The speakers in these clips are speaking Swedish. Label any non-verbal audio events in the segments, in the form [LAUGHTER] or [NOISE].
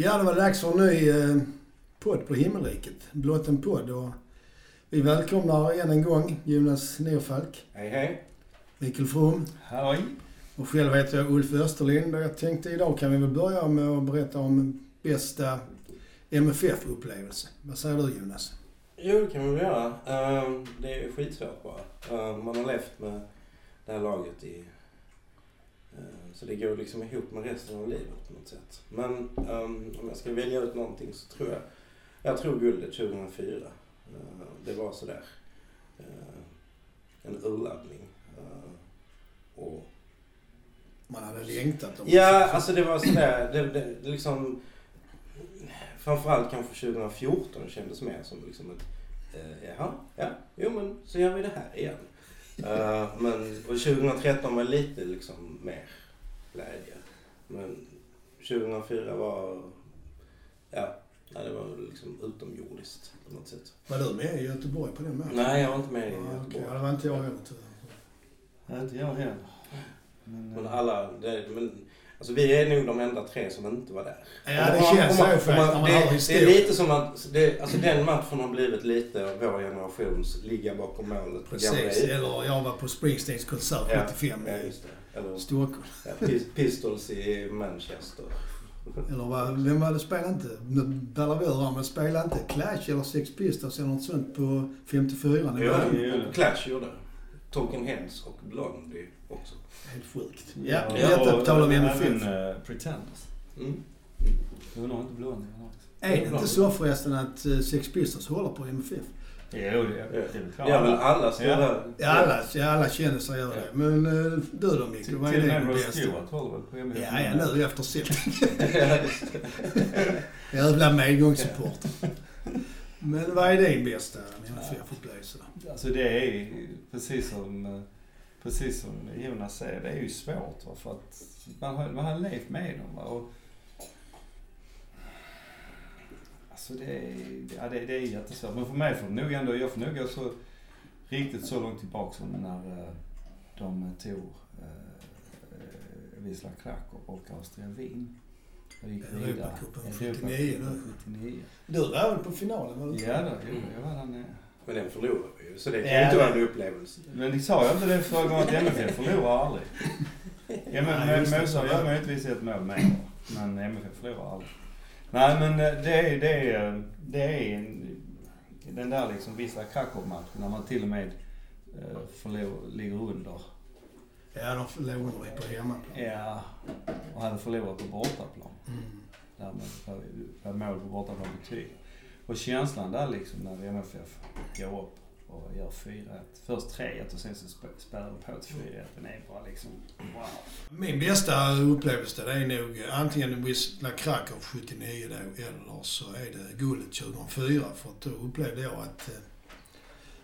Ja, det var dags för en ny eh, podd på Himmelriket. Blott en podd. Och vi välkomnar än en gång Jonas Nerfalk, Hej hej. Mikael From Halloj! och själv heter jag Ulf Österlind. Och jag tänkte idag kan vi väl börja med att berätta om bästa MFF-upplevelse. Vad säger du Jonas? Jo, det kan vi väl göra. Ehm, det är skitsvårt bara. Ehm, man har levt med det här laget i... ehm, så det går liksom ihop med resten av livet på något sätt. Men ehm, om jag ska välja ut någonting så tror jag... Jag tror guldet 2004. Ehm, det var sådär. ehm, en urladdning. Ehm, och Man hade längtat. Om Ja, alltså det var sådär, det, det, det liksom... Framförallt kanske 2014 kändes mer som liksom ett... Eh, jaha, ja, jo men så gör vi det här igen. Eh, men, och 2013 var lite liksom mer glädje. Men 2004 var... Ja, nej, det var liksom utomjordiskt på något sätt. Var du med i Göteborg på den matchen? Nej, jag var inte med i okej. Göteborg. Ja, det var inte jag heller tyvärr. Nej, inte jag heller. Men, Men eh, alla, det, men, alltså vi är nog de enda tre som inte var där. Ja, det man- känns så faktiskt det, det är lite som att, det, alltså den matchen har blivit lite vår generations ligga bakom målet Precis. Eller jag var på Springsteens konsert Ja, 75 Ja, just det. Eller Stockholm. ja, Pis- Pistols i Manchester. [LAUGHS] Eller vad, vem var det spelade inte? Nu ballar vi ur här, men spelade inte Clash eller Sex Pistols eller något sånt på 54? Det Ja. Clash gjorde. Talking Heads och Blondie också. helt sjukt. ja, Ja, ja, och på tal om även, MFF. eh, Pretenders. Mm. Undrar om inte också. Är det inte så förresten att eh, Sex Pistols håller på MFF? Jo, det är väl klart. Ja, men alla stora... Ja. Ja, alla, ja, alla känner sig göra det. Men eh, du då Micke, Till vad till är och med din Rod bästa? Stewart håller väl på MFF. Ja, ja, nu efter Celtic. [LAUGHS] Jävla medgångssupporter. Men vad är din bästa MFF-upplevelse? Alltså det är ju precis som, precis som Jonas säger, det är ju svårt va, för att man har, man har levt med dem va, och Alltså det är, ja, det, det är jättesvårt. Men för mig får nog ändå, jag får nog gå så riktigt så långt tillbaka som när eh, de tog eh, Wisla Krakow och Austria Wien. Och gick vidare. Europacupen Europacupen 79 då. 79. Du var väl på finalen? Var du? Ja då, jag var där nere. Men den förlorade vi ju, så det kan Ja, ju inte vara en upplevelse. Men ni sa ju inte det förra gången att MFF förlorar aldrig. [LAUGHS] Ja men Mosa gör möjligtvis ett mål mer. Men MFF förlorar aldrig. Nej men eh, det är, det är, det är en, den där liksom Wisla Krakow-matchen när man till och med eh, förlor, ligger under. Ja, de förlorade vi på hemmaplan. Ja, och hade förlorat på bortaplan. Mm. Därmed var mål på bortaplan betyg. Och känslan där liksom när MFF går upp och gör 4-1. Först 3-1 och sen så sp- spelar de på till 4-1. Den är bara liksom wow. Min bästa upplevelse det är nog antingen Wisla Krakow 79 då eller så är det guldet 2004. För att då upplevde jag att eh,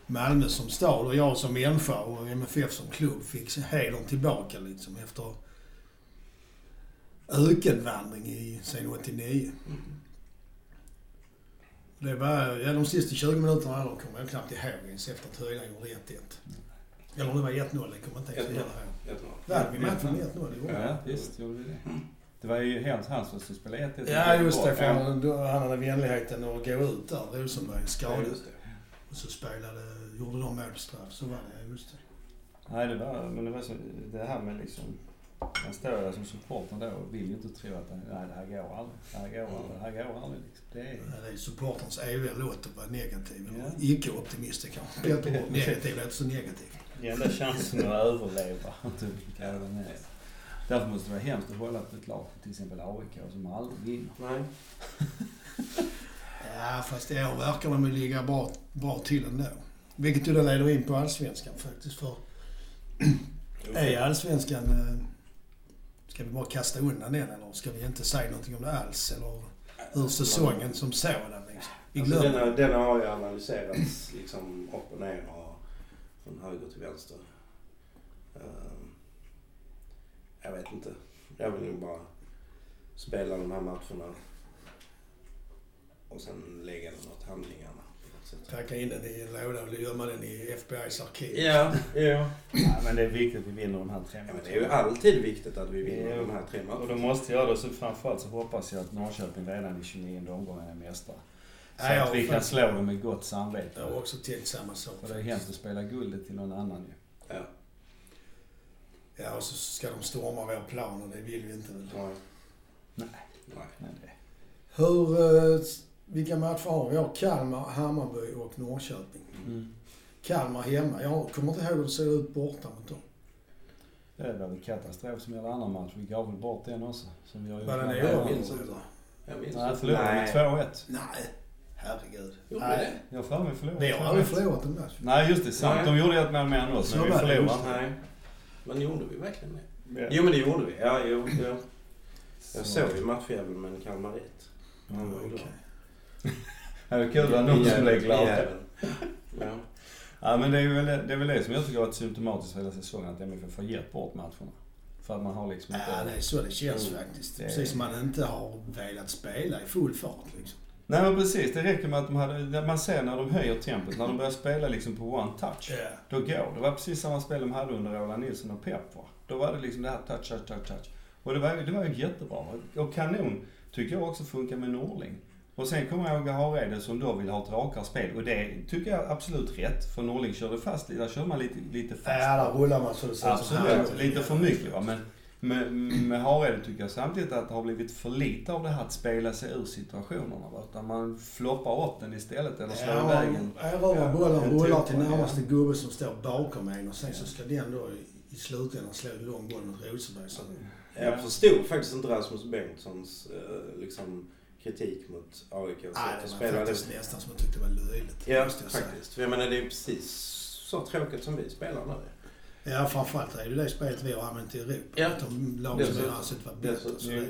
Malmö som stad och jag som människa och MFF som klubb fick hedern tillbaka liksom efter ökenvandring i sen 89. Mm. Det var, ja de sista 20 minuterna där kommer jag knappt ihåg ens efter att Höjland gjorde 1-1. Eller det var 1-0, det kommer jag inte ens 1-0. ihåg. Vann vi matchen med 1-0? Det gjorde vi. Ja, visst gjorde vi det. Det var ju helt hans som spelade 1-1. Ja, just det. För Ja. han, då- han hade vänligheten att gå ut där, Rosenberg, Ja, skadad. det. Och så spelade, gjorde de mål på straff. Så var det, just det. Nej, det var, men det var så, det här med liksom, man står där som supporter då och vill ju inte tro att nej, det här går aldrig. Det här går aldrig. Det här går aldrig. Liksom. Det är, Det är supporterns eviga låt att vara negativ. Ja. Eller Icke-optimist kanske. Bättre ord. Negativ låter så negativt. det är enda chansen att överleva. Typ, ner. Därför måste det vara hemskt att hålla på ett lag, till exempel AIK, som aldrig vinner. Nej. [LAUGHS] Ja, fast i år verkar de ju ligga bra, bra till ändå. Vilket ju då leder in på allsvenskan faktiskt. För är allsvenskan... Ska vi bara kasta undan den eller ska vi inte säga någonting om det alls? Eller hur säsongen som sådan liksom? Vi Alltså, denna, denna har ju analyserats liksom upp och ner och från höger till vänster. Ehm, jag vet inte. Jag vill nog bara spela de här matcherna och sen lägga åt handlingarna. Sätt. Packa in den i en låda och gömma den i FBI's arkiv. Ja, ja. Ja, men det är viktigt att vi vinner de här tre ja men det är ju alltid viktigt att vi vinner Ja. de här tre Och då matcherna. måste jag då, så framförallt så hoppas jag att Norrköping redan i 29 omgången är mästare. Så Ja, att vi kan slå dem med gott samvete. Jag har också tänkt samma sak. För det är hemskt att spela guldet till någon annan ju. Ja. Ja, och så ska de storma vår plan och det vill vi inte. Nej. Nej. Nej. Det, Hur, eh, vilka matcher har vi? Vi har Kalmar, Hammarby och Norrköping. mm. Kalmar hemma. Jag kommer inte ihåg hur det såg ut borta mot dem. det var väl katastrof som gäller andra match. Vi gav väl bort den också. Som vi har gjort Var med inte. eller? Jag minns Nej, förlorade med 2-1. Nej, herregud. Gjorde Nej. det? Jag har för mig förlorade Vi har aldrig 2-1. förlorat en match. Nej, just det. Sant. Nej. De gjorde ett mål mer än oss, Så men vi förlorade. Nej. Men gjorde vi verkligen det? Ja. Jo men det gjorde vi. Ja, jo, jo. Jag Så- såg ju matchjäveln med Kalmar 1. Han var ju Okej. [LAUGHS] Det var kul att någon som blev glad. Ja. Ja, men det är, väl, det är väl det som jag tycker har varit symptomatiskt för hela säsongen. Att MFF har gett bort matcherna. För att man har liksom inte... Ja, det är så det känns Mm. faktiskt. Det- Precis som man inte har velat spela i full fart liksom. Nej men precis, det räcker med att de hade, man ser när de höjer tempot, när de börjar spela liksom på one touch. Ja. Då går det. var precis samma spel de hade under Roland Nilsson och Pep va? Då var det liksom det här touch, touch, touch, touch. Och det var, det var ju jättebra. Och kanon tycker jag också funkar med Norling. Och sen kommer jag ihåg Hareide som då vill ha ett rakare spel. Och det tycker jag absolut rätt. För Norling körde fast, där körde man lite, lite fast. Ja, där rullar man så det ser Absolut, lite för mycket va. Men med, med Hareide tycker jag samtidigt att det har blivit för lite av det här att spela sig ur situationerna. Va? Utan man floppar upp den istället eller slår Ja, iväg en. erövrar bollen, En rullar tok till närmaste gubbe som står bakom en och sen så Ja. ska den då i, i slutändan slå en lång boll mot Rosenberg. Så, Jag förstod faktiskt inte Rasmus Bengtssons eh, liksom, kritik mot AIK. Nej, det de var spelade- faktiskt nästan som jag tyckte var löjligt. Ja, måste jag säga. faktiskt. För jag menar det är precis så tråkigt som vi spelar nu. Ja, framförallt är det det spelet vi har använt i Europa. Ja. De lag Det som vi har vara Det är bättre. så. Det,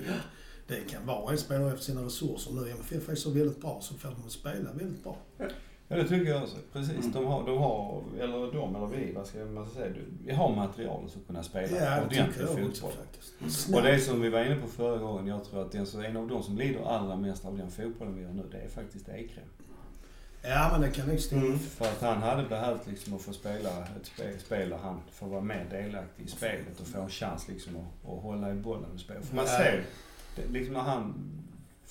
det kan var och en spela efter sina resurser nu. MFF är så väldigt bra så får de spela väldigt bra. Ja det tycker jag också. Precis. Mm. De, har, de har, eller de eller vi, vad ska man säga, vi har materialet för att kunna spela Ja, ordentlig fotboll. faktiskt. Och det som vi var inne på förra gången, jag tror att den, så en av de som lider allra mest av den fotbollen vi gör nu, det är faktiskt Ekrem. Ja, men det kan nog stämma. Mm. För att han hade behövt liksom att få spela ett spel, spel där han får vara mer delaktig i spelet och få en chans liksom att, att hålla i bollen och spela. För man Ja. ser, det, liksom när han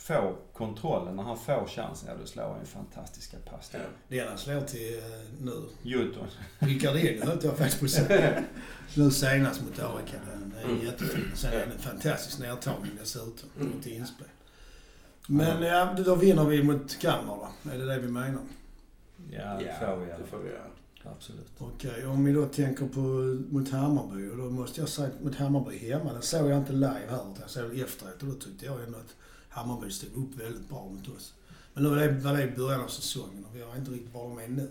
får kontrollen, när han får chansen, ja då slår han ju fantastiska Ja. passningar. Den han slår till eh, nu. Jutton. Ricardinho höll jag faktiskt på att [LAUGHS] säga. Nu senast mot AIK. Den är Mm. jättefin. Sen är det en fantastisk nedtagning dessutom. Mm. Till inspel. Men ja, då vinner vi mot Kalmar va? Är det det vi menar? Ja, det Ja, får vi det göra. får vi göra. Absolut. Okej, om vi då tänker på mot Hammarby. Och då måste jag säga att mot Hammarby hemma. Den såg jag inte live här. utan Jag såg det efteråt. Och då tyckte jag ändå att Hammarby stod upp väldigt bra mot oss. Men nu var det, var det i början av säsongen och vi har inte riktigt varit med nu.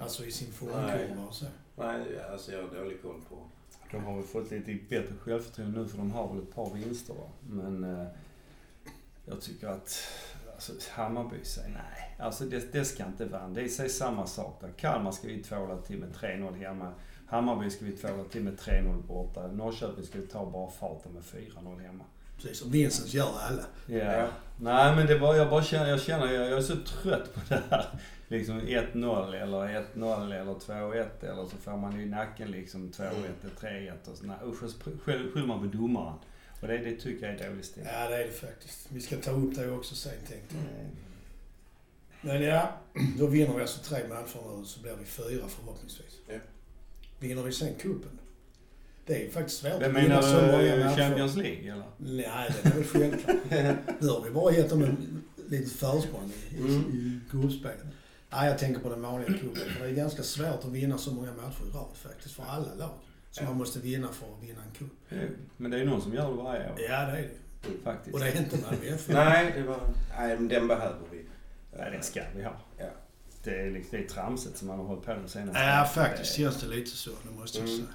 Alltså i sin formkurva och så. Nej, alltså jag har dålig koll på. De har väl fått lite bättre självförtroende nu för de har väl ett par vinster va. Men eh, jag tycker att alltså, Hammarby säger nej. Alltså det, det ska inte vara. Det är samma sak där. Kalmar ska vi tvåla till med 3-0 hemma. Hammarby ska vi tvåla till med 3-0 borta. Norrköping ska vi ta bara farten med 4-0 hemma. Precis som Vincent gör alla. Ja. Ja. Nej men det var, jag bara känner, jag känner, jag, jag är så trött på det här. [LAUGHS] Liksom 1-0 eller 1-0 eller 2-1 eller så får man i nacken liksom 2-1 eller 3-1 och så. Nej usch, skyller man på domaren. Och det, det tycker jag är dålig stil. Ja, det är det faktiskt. Vi ska ta upp det också sen tänkte jag. Mm. Men ja, [CLEARS THROAT] då vinner vi alltså tre matcher nu så blir vi fyra förhoppningsvis. Ja. Vinner vi sen cupen? Det är faktiskt svårt Det att menar vinna så många du matcher. Champions League eller? Nej, det är väl självklart. [LAUGHS] Nu har vi bara gett dem en litet försprång i, i, Mm. i gruppspelet. Nej, jag tänker på den vanliga cupen. För det är ganska svårt att vinna så många matcher i rad faktiskt, för alla lag. Så Ja. man måste vinna för att vinna en cup. Men det är ju någon som gör det varje år. Ja, det är det. Faktiskt. Och det är inte Malmö FF. Nej, det var... Nej, men den behöver vi. Nej, den ska vi ha. Ja. Det är, liksom, det är tramset som man har hållit på de senaste Ja, faktiskt känns det lite så. Det måste jag Mm. säga.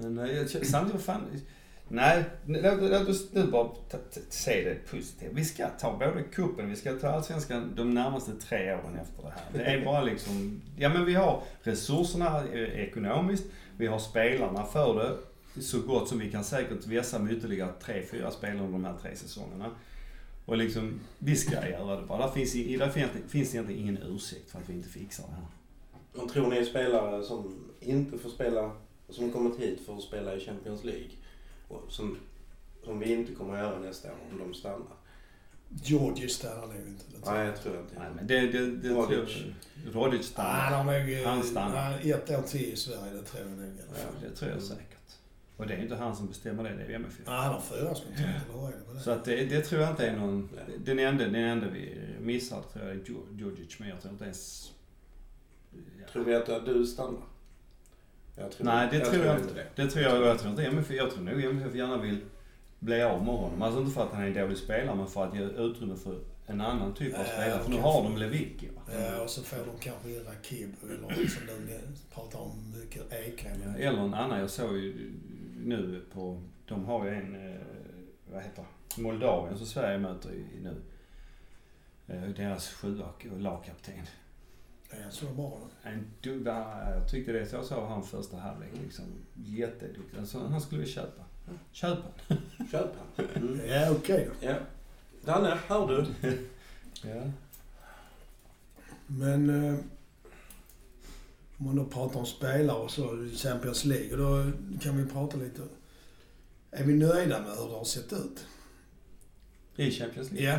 Men eh, jag, känner- samtidigt, vad fan... Nej, låt, låt oss nu bara se det positivt. Vi ska ta både kuppen, vi ska ta Allsvenskan de närmaste tre åren efter det här. Det är bara liksom... Ja men vi har resurserna eh, ekonomiskt, vi har spelarna för det. Så gott som vi kan säkert vässa med ytterligare tre, fyra spelare under de här tre säsongerna. Och liksom, vi ska göra det bara. Där finns, där finns, finns egentligen ingen ursäkt för att vi inte fixar det här. Men tror ni spelare som inte får spela, som kommit hit för att spela i Champions League, och som, som vi inte kommer att göra nästa år om de stannar? Georgie stannar nog inte. Det tror Nej, jag. tror inte. Nej, men det, det, det Rodic. tror. Rodic Ah, stannar. Han har nog eh, Han stannar. ja, ett år till i Sverige, det tror jag nog. fall. Det tror jag säkert. Och det är inte han som bestämmer det, det är MFF. Ja, han har fyraårskontrakt, eller med det? Så att det, det tror jag inte är någon... Nej. Den enda, den enda vi missar tror jag är Djur- Djurdjic, men jag tror inte ens... Ja. Tror vi att du stannar? Jag tror, Nej, det tror jag inte det. Det tror jag, jag tror inte MFF, jag tror nog MFF gärna vill bli av med honom. Alltså inte för att han är en dålig spelare, men för att ge utrymme för en annan typ av Ja, spelare. För nu har de Lewicki va? Ja, och så får de kanske in Rakib eller som du pratar om mycket, Ekhem. Ja, Eller en annan, jag såg ju nu på, de har ju en, eh, vad heter Moldavien som Sverige möter i, nu. Eh, Deras sjua och lagkapten. Är han så bra? En dugga, jag tyckte det jag såg han första halvlek liksom. Jätteduktig. Alltså, han skulle vi köpa. Köpa. Köp han. Mm. Ja, okej då. Ja. Danne, hör du? [LAUGHS] Ja. Men eh, om man då pratar om spelare och så i Champions League, då kan vi prata lite. Är vi nöjda med hur det har sett ut? I Champions League. Ja.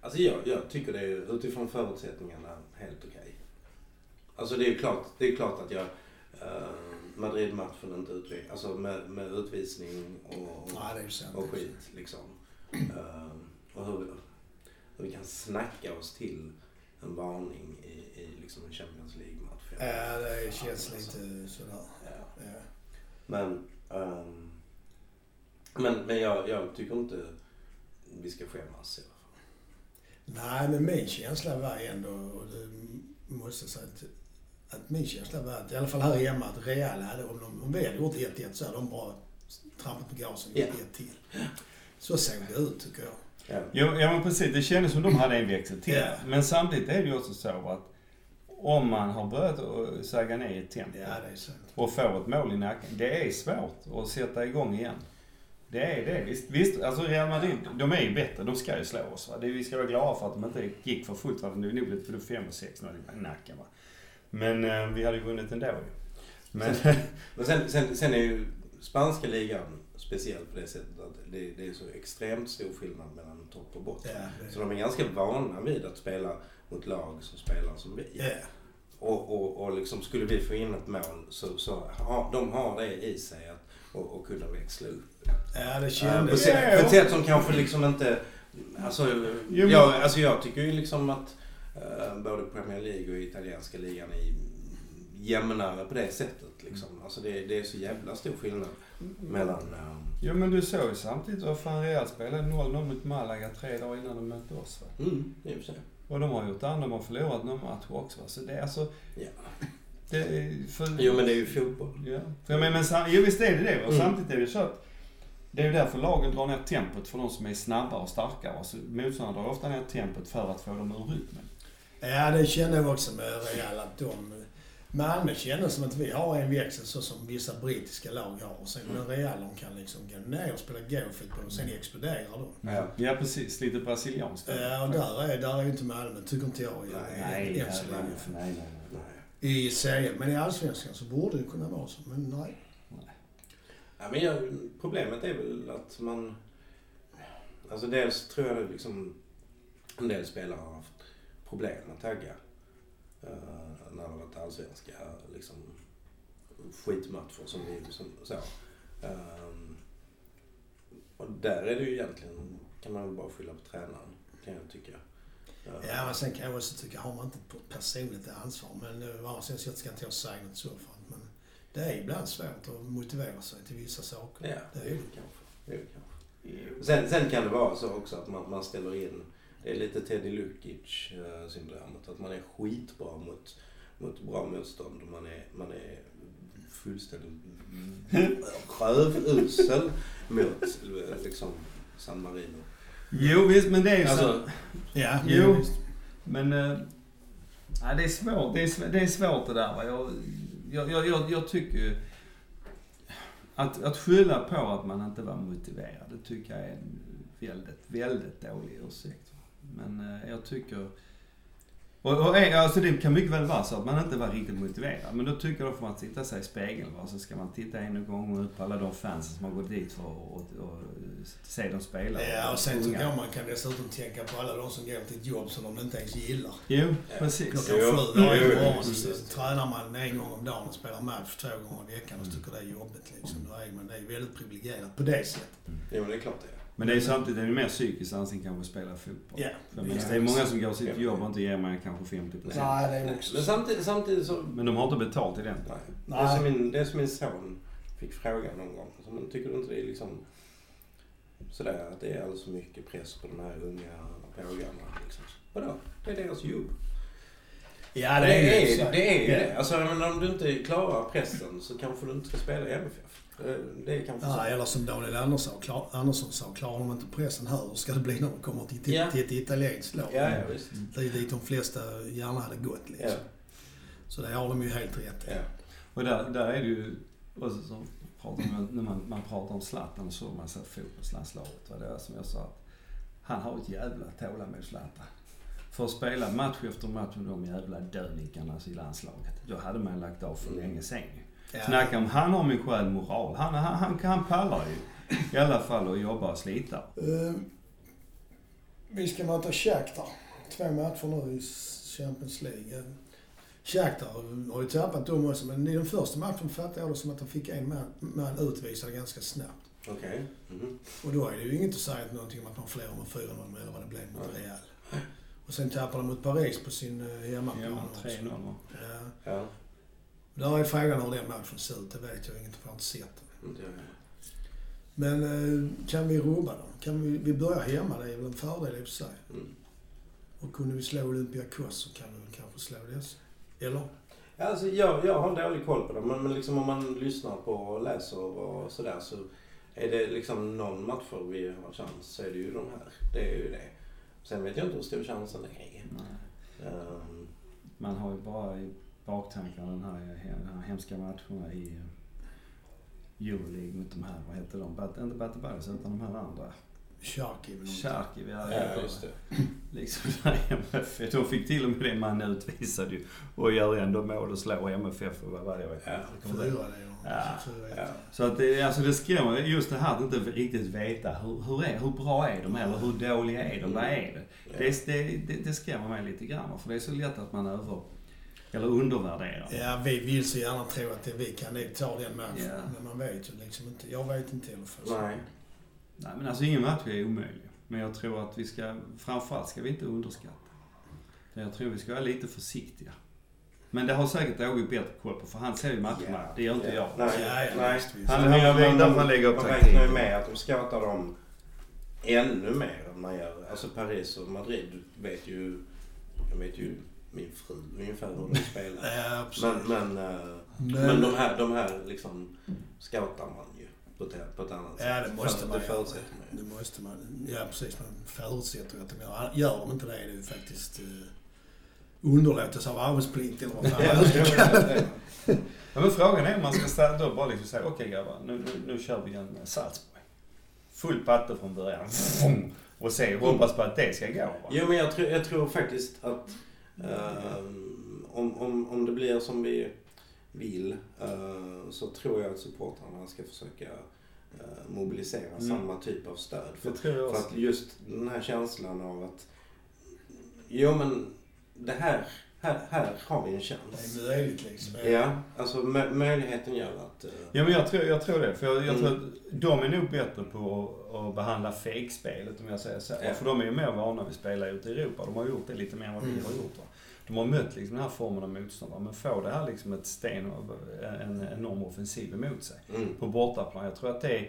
Alltså jag, jag tycker det är utifrån förutsättningarna helt okej. Alltså det är ju klart, det är klart att jag... Uh, Madrid-matchen inte utvisning, alltså med, med utvisning och, Ja, sant. och skit liksom. Eh, och hur, hur vi kan snacka oss till en varning i, i liksom en Champions League-match. Ja, det känns Alltså, lite sådär. Ja. Ja. Men, ehm, men, men jag, jag tycker inte vi ska skämmas fall. Nej, men min känsla var ändå, och det måste jag säga, att, att min känsla var att, i alla fall här hemma, att Real hade, om, de, om vi hade gjort 1-1 så hade de bara trampat på gasen och Ja. gjort ett till. Så såg det ut tycker jag. Ja. Jo, ja men precis. Det kändes som de hade en växel till. Ja. Men samtidigt är det ju också så att om man har börjat att säga ner ett tempo Ja, och får ett mål i nacken. Det är svårt att sätta igång igen. Det är det. Visst, visst alltså Real Madrid, de är ju bättre. De ska ju slå oss. Va? Det, vi ska vara glada för att de inte gick för fullt. Va? Det är nog blivit både 5 och 6 i nacken. Va? Men eh, vi hade ju vunnit ändå ju. Men, Men sen, sen, sen är ju spanska ligan speciell på det sättet att det, det är så extremt stor skillnad mellan topp och botten. Det, Så de är ganska vana vid att spela mot lag som spelar som vi. ja. Och, och, och liksom skulle vi få in ett mål så, så har de har det i sig att och, och kunna växla upp. ja, det Uh, på, kändes... sätt, på ett sätt som kanske liksom inte... Alltså, Jo, men- jag, alltså jag tycker ju liksom att eh, både Premier League och italienska ligan är jämnare på det sättet. Liksom. Alltså det, det är så jävla stor skillnad mellan... eh, jo men du såg ju samtidigt vad fan Real spelade 0-0 mot Malaga tre dagar innan de mötte oss. Va? mm, i och för sig. Och de har gjort det, de har förlorat någon match också. Så det är alltså... Ja. Det är för... Jo men det är ju fotboll. Ja. För jag menar, men, sam- jo visst är det det. Och Mm. samtidigt är det ju så att det är ju därför lagen drar ner tempot för de som är snabbare och starkare. Alltså, motståndarna drar ofta ner tempot för att få dem ur rytmen. Ja, det kände jag också med Real att de... Malmö kändes som att vi har en växel så som vissa brittiska lag har. Och sen med Real, de kan liksom gå ner och spela go-fotboll och sen exploderar de. Ja. Ja precis, lite brasilianskt. Ja, och där är, där är ju inte Malmö, tycker inte jag. Nej, än så länge. nej, nej, nej. I serien. Men i Allsvenskan så borde det kunna vara så. Men nej. Ja, men jag, problemet är väl att man... Alltså dels tror jag det liksom... En del spelare har haft problem att tagga. Uh, när det har varit allsvenska liksom, skitmatcher som vi som, så. Ehm, och där är det ju egentligen, kan man väl bara skylla på tränaren, kan jag tycka. Ja, men sen kan jag också tycka, har man inte ett personligt ansvar. Men eh, å sidan så ska inte jag säga något så för att, Men det är ibland svårt att motivera sig till vissa saker. Ja, Det är det. kanske. Det är det kanske. Sen, sen kan det vara så också att man, man ställer in, det är lite Teddy Lukic eh, att man är skitbra mot, mot bra motstånd och man är, man är fullständigt rövusel mot liksom San Marino. Jo visst, men det är ju så. Alltså, Ja, Jo. visst. Men... Nej, det är svårt. Det är, sv- det är svårt det där. Va? Jag, jag, jag, jag, tycker ju... Att, att skylla på att man inte var motiverad, det tycker jag är en väldigt, väldigt dålig ursäkt. Men eh, jag tycker... Och, och, eh, alltså det kan mycket väl vara så att man inte var riktigt motiverad. Men då tycker jag då får man titta sig i spegeln. Va? Så ska man titta en gång och ut på alla de fans som har gått dit för att och, och, se dem spela. Ja, och sen tycker jag man kan dessutom tänka på alla de som går till ett jobb som de inte ens gillar. Jo, Ja. precis. Klockan sju varje morgon så tränar man en gång om dagen och spelar match två gånger i veckan och så tycker det är jobbigt liksom. Då är man det är väldigt privilegierat på det sättet. Jo, men det är klart det är. Men det är samtidigt det är mer psykiskt än att kanske spela fotboll. Ja. För men det är många som går sitt jobb och inte ger mig kanske 50 procent. Nej, det är också Men samtidigt, samtidigt så... Men de har inte betalt i den. Nej. Det, Nej. är som min, det är som min son fick frågan någon gång. Alltså, men tycker du inte det är liksom sådär att det är alldeles för mycket press på de här unga pågarna? Liksom. Vadå? Det är deras jobb. Ja, det, det är, är ju det är ju Ja. det. Alltså, men om du inte klarar pressen så kanske du inte ska spela i MFF. Det är kanske Ja, så. eller som Daniel Andersson, klar, Andersson sa, klarar de inte pressen här, hur ska det bli när de kommer till, till, Ja. till ett italienskt lag? Ja, ja, visst. Det är dit de flesta gärna hade gått liksom. Ja, Så det har de ju helt rätt i. ja. Och där, där är det ju, och så, så pratar man, när man, man pratar om Zlatan så man ser fotbollslandslaget. Det är som jag sa, att han har ett jävla tålamod Zlatan. För att spela match efter match med de jävla dödnickarna i landslaget, då hade man lagt av för länge sen. Ja. Snacka om, han har min själ moral. Han, han, han, han pallar ju i alla fall och jobbar och slitar. Eh, vi ska möta Shakhtar. Två matcher nu i Champions League. Shakhtar har ju tappat dem också, men i den första matchen fattade jag det som att de fick en man, man utvisad ganska snabbt. Okej. Mhm. Och då är det ju inget att säga någonting om att man förlorar med 4-0 eller vad det blev mot. Real. Och sen tappar de mot Paris på sin eh, hemmaplan Ja, också. 3-0 va? Ja. Ja. Där är frågan hur den matchen ser ut. Det vet jag inte, för jag har inte sett den. Men eh, kan vi rubba dem? Kan vi, vi börjar hemma, det är väl en fördel i och för sig. Mm. Och kunde vi slå Olympiakos så kan vi kanske slå dessa. Eller? Ja, Alltså, jag, jag har dålig koll på dem, men, men liksom om man lyssnar på och läser och sådär så är det liksom någon match för vi har chans så är det ju de här. Det är ju det. Sen vet jag inte hur stor chansen är. Nej. Um, Man har ju bara i baktankarna den här, den här hemska matcherna i Euroleague mot de här, vad heter de? Bat, inte Batebaris utan de här andra. Charkiv. Charkiv, ja. ja, just det. [LAUGHS] Liksom där MFF. De fick till och med det man utvisad ju. Och gör ändå mål och slår MFF och vad var det jag vet Ja, inte. Kommer Ja, Ja. Så att det, alltså det skrämmer just det här att inte riktigt veta hur, hur, är, hur bra är de eller hur dåliga är de, vad är det? Det, det, det, det skrämmer mig lite grann för det är så lätt att man över eller undervärderar. Ja, vi vill så gärna tro att det, vi kan nog ta den matchen. Ja. Men man vet ju liksom inte. Jag vet inte i alla fall. Nej. Nej men alltså ingen match är omöjlig. Men jag tror att vi ska, framförallt ska vi inte underskatta. Jag tror vi ska vara lite försiktiga. Men det har säkert Åge bättre koll på för han ser ju matcherna. Ja. Det gör inte Ja. jag. Nej, Ja, ja, nej. Han, Men han, han lägger upp Man räknar ju med att de scoutar dem ännu mer än man gör. Alltså Paris och Madrid vet ju, jag vet ju min fru ungefär hur de spelar. Ja, absolut. Men, men, eh, Men- men de här, de här liksom scoutar man ju på ett, på ett annat sätt. Ja, det måste man Det man ju. Det måste man. Ja, precis. Man förutsätter att de gör. Gör de inte det är det ju faktiskt eh, underlåtelse av arbetsplikt eller vad fan man ska kalla det. Ja, men frågan är om man ska ställa, då bara liksom säga okej grabbar, nu, nu, nu kör vi en eh, Salzburg. Full patte från början. Och se, hoppas på att det ska gå. Va? Jo, men jag tror, jag tror faktiskt att ehm, om, om, om det blir som vi vill eh, så tror jag att supportrarna ska försöka eh, mobilisera Mm. samma typ av stöd. För, för att just den här känslan av att jo men det här, här, här har vi en Det chans. är möjligt liksom. Ja, alltså mö- möjligheten gör att... eh, Ja men jag tror, jag tror det. För jag, jag Mm. tror att de är nog bättre på att, att behandla fejkspelet om jag säger så. Ja. För de är ju mer vana vid att spela ute i Europa. De har gjort det lite mer än vad vi Mm. har gjort. Va? De har mött liksom den här formen av motstånd. Va? Men får det här liksom ett sten och en enorm offensiv emot sig. mm. På bortaplan. Jag tror att det,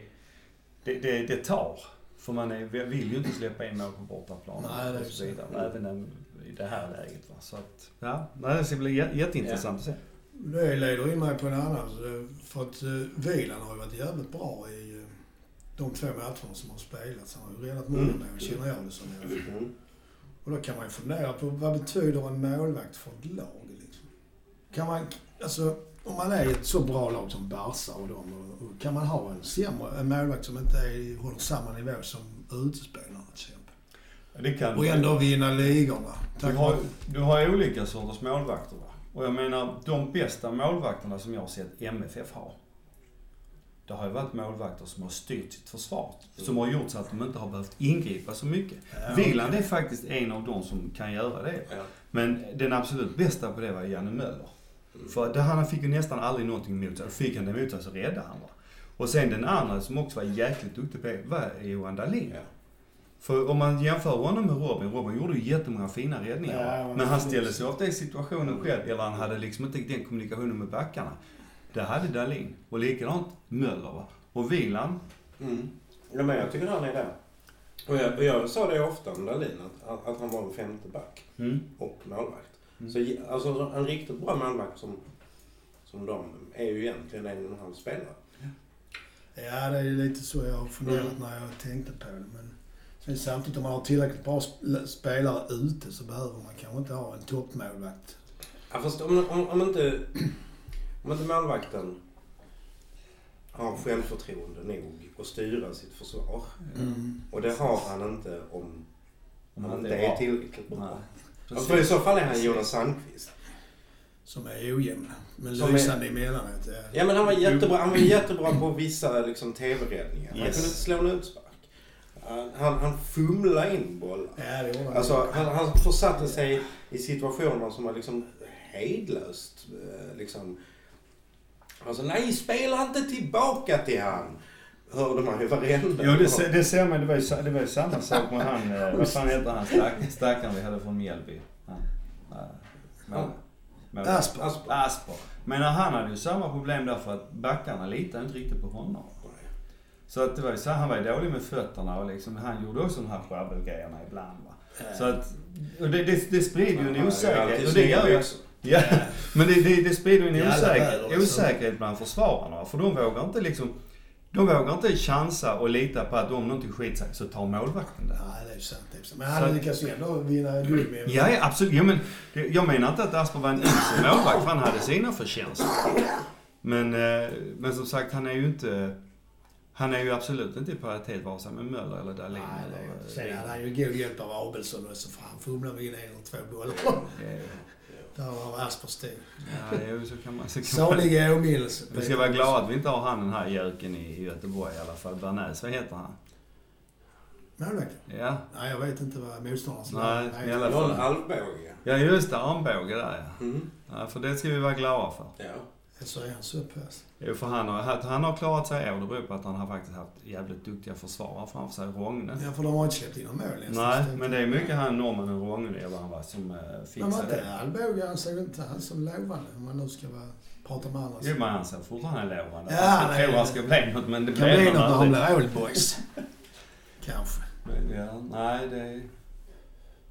det, det, det tar. För man är, vill ju inte släppa in mål på bortaplan Nej, det är och så vidare. Även en, i det här läget. Va? Så att, ja, nej, det ska bli jä- jätteintressant att se. Det leder in mig på en annan. eh, För att uh, Wieland har ju varit jävligt bra i eh, de två matcherna som har spelats. Han har ju räddat många Mm. mål, känner jag det som. i alla fall. Mm. Och då kan man ju fundera på vad betyder en målvakt för ett lag? Liksom? Kan man, alltså, om man är ett så bra lag som Barca och dem, och- kan man ha en sämre en målvakt som inte är, håller samma nivå som utespelarna till exempel. Det kan Och ändå vinna ligorna. Du Tack har, vare... du har olika sorters målvakter va? Och jag menar, de bästa målvakterna som jag har sett MFF ha. Det har ju varit målvakter som har styrt sitt försvar. Som har gjort så att de inte har behövt ingripa så mycket. Ja, Wieland är faktiskt en av de som kan göra det. Ja. Men den absolut bästa på det var Janne Möller. För det, han fick ju nästan aldrig någonting emot sig. Fick han det emot sig så räddade han va. Och sen den andra som också var jäkligt duktig på det var Johan Dahlin. Ja. För om man jämför honom med Robin, Robin gjorde ju jättemånga fina räddningar. Ja, men han ställde sig ofta i situationen själv, eller han hade liksom inte den kommunikationen med backarna. Det hade Dahlin. Och likadant Möller va. Och Wieland, Mm. Ja, men jag tycker han är där. Och jag, och jag sa det ofta om Dahlin, att, att, att han var en femte back mm. och målvakt. Mm. Så alltså, en riktigt bra målvakt som, som de är ju egentligen en och en halv spelare. Ja, det är ju lite så jag har funderat Mm. när jag tänkte på det. Men sen samtidigt om man har tillräckligt bra sp- spelare ute så behöver man kanske inte ha en toppmålvakt. Ja, fast om, om, om, inte, om inte målvakten har självförtroende nog att styra sitt försvar. Mm. Och det har han inte om Om han inte är bra. är tillräckligt bra. Nej. Ja, för i så fall är han Jonas Sandqvist. Som är ojämn. Men Som är- lysande emellanåt. Ja. Ja men han var jättebra, han var jättebra på vissa liksom, TV-räddningar. Han Yes. kunde inte slå en utspark. Han, han fumlade in bollar. Ja, det gjorde han. Alltså han, han försatte sig i situationer som var liksom hejdlöst. eh, Liksom. Alltså nej, spela inte tillbaka till han. Hörde man ju varenda Jo, det, det ser man. Det var ju, det var ju samma [LAUGHS] sak med han, eh, vad fan heter han, stack, [LAUGHS] stackaren vi hade från Mjällby? Asper. Asper. Asper. Men han hade ju samma problem där för att backarna litade inte riktigt på honom. Så att det var ju så, han var ju dålig med fötterna och liksom, han gjorde också de här sjabbelgrejerna ibland va. Så att, och det, det, det sprider ju en osäkerhet. Och det gör ju, ja, [LAUGHS] men det, det, det sprider ju en osäkerhet, alltså. osäkerhet bland försvararna. För de vågar inte liksom, de vågar inte chansa och lita på att om någonting skiter sig så tar målvakten det. Nej, det är ju sant. det är sant. Men han lyckas ju ändå vinna guld med Ja, ja absolut. Ja, men, jag menar inte att Asper var en usel målvakt, för han hade sina förtjänster. Men, eh, men som sagt, han är ju inte... Han är ju absolut inte i paritet vare sig med Möller eller Dahlin. Nej, det är ju eller. Sen hade han ju god hjälp av Abelsson också för han fumlade in en eller två bollar. Där var Aspers tid. Ja, jo, så kan man... Så kan man Salig åminnelse. vi ska vara glada att vi inte har han den här göken i Göteborg i alla fall. Bernäs, vad heter han? Målvakten? Ja, Nej, jag vet inte vad motståndaren Nej, Nej, i alla fall. Alvbåge. ja just det, armbåge där ja. Mm. ja. För det ska vi vara glada för. Ja. Så är han så pass. Jo, för han har, att han har klarat sig i år, det beror på att han har faktiskt haft jävligt duktiga försvarare framför sig. Rogne. Ja, för de har inte släppt in några mål. Nej, men det är mycket han norrmannen Rogne vad han var som eh, Men var fixade inte det. Han såg inte han som lovande om man nu ska vara, prata med andra. Jo, men han ser fortfarande lovande. Ja, Han nej, tror han ska bli något, men det Det kan blev bli han något när han aldrig. blir old boys. [LAUGHS] Kanske. Men, ja, nej, det,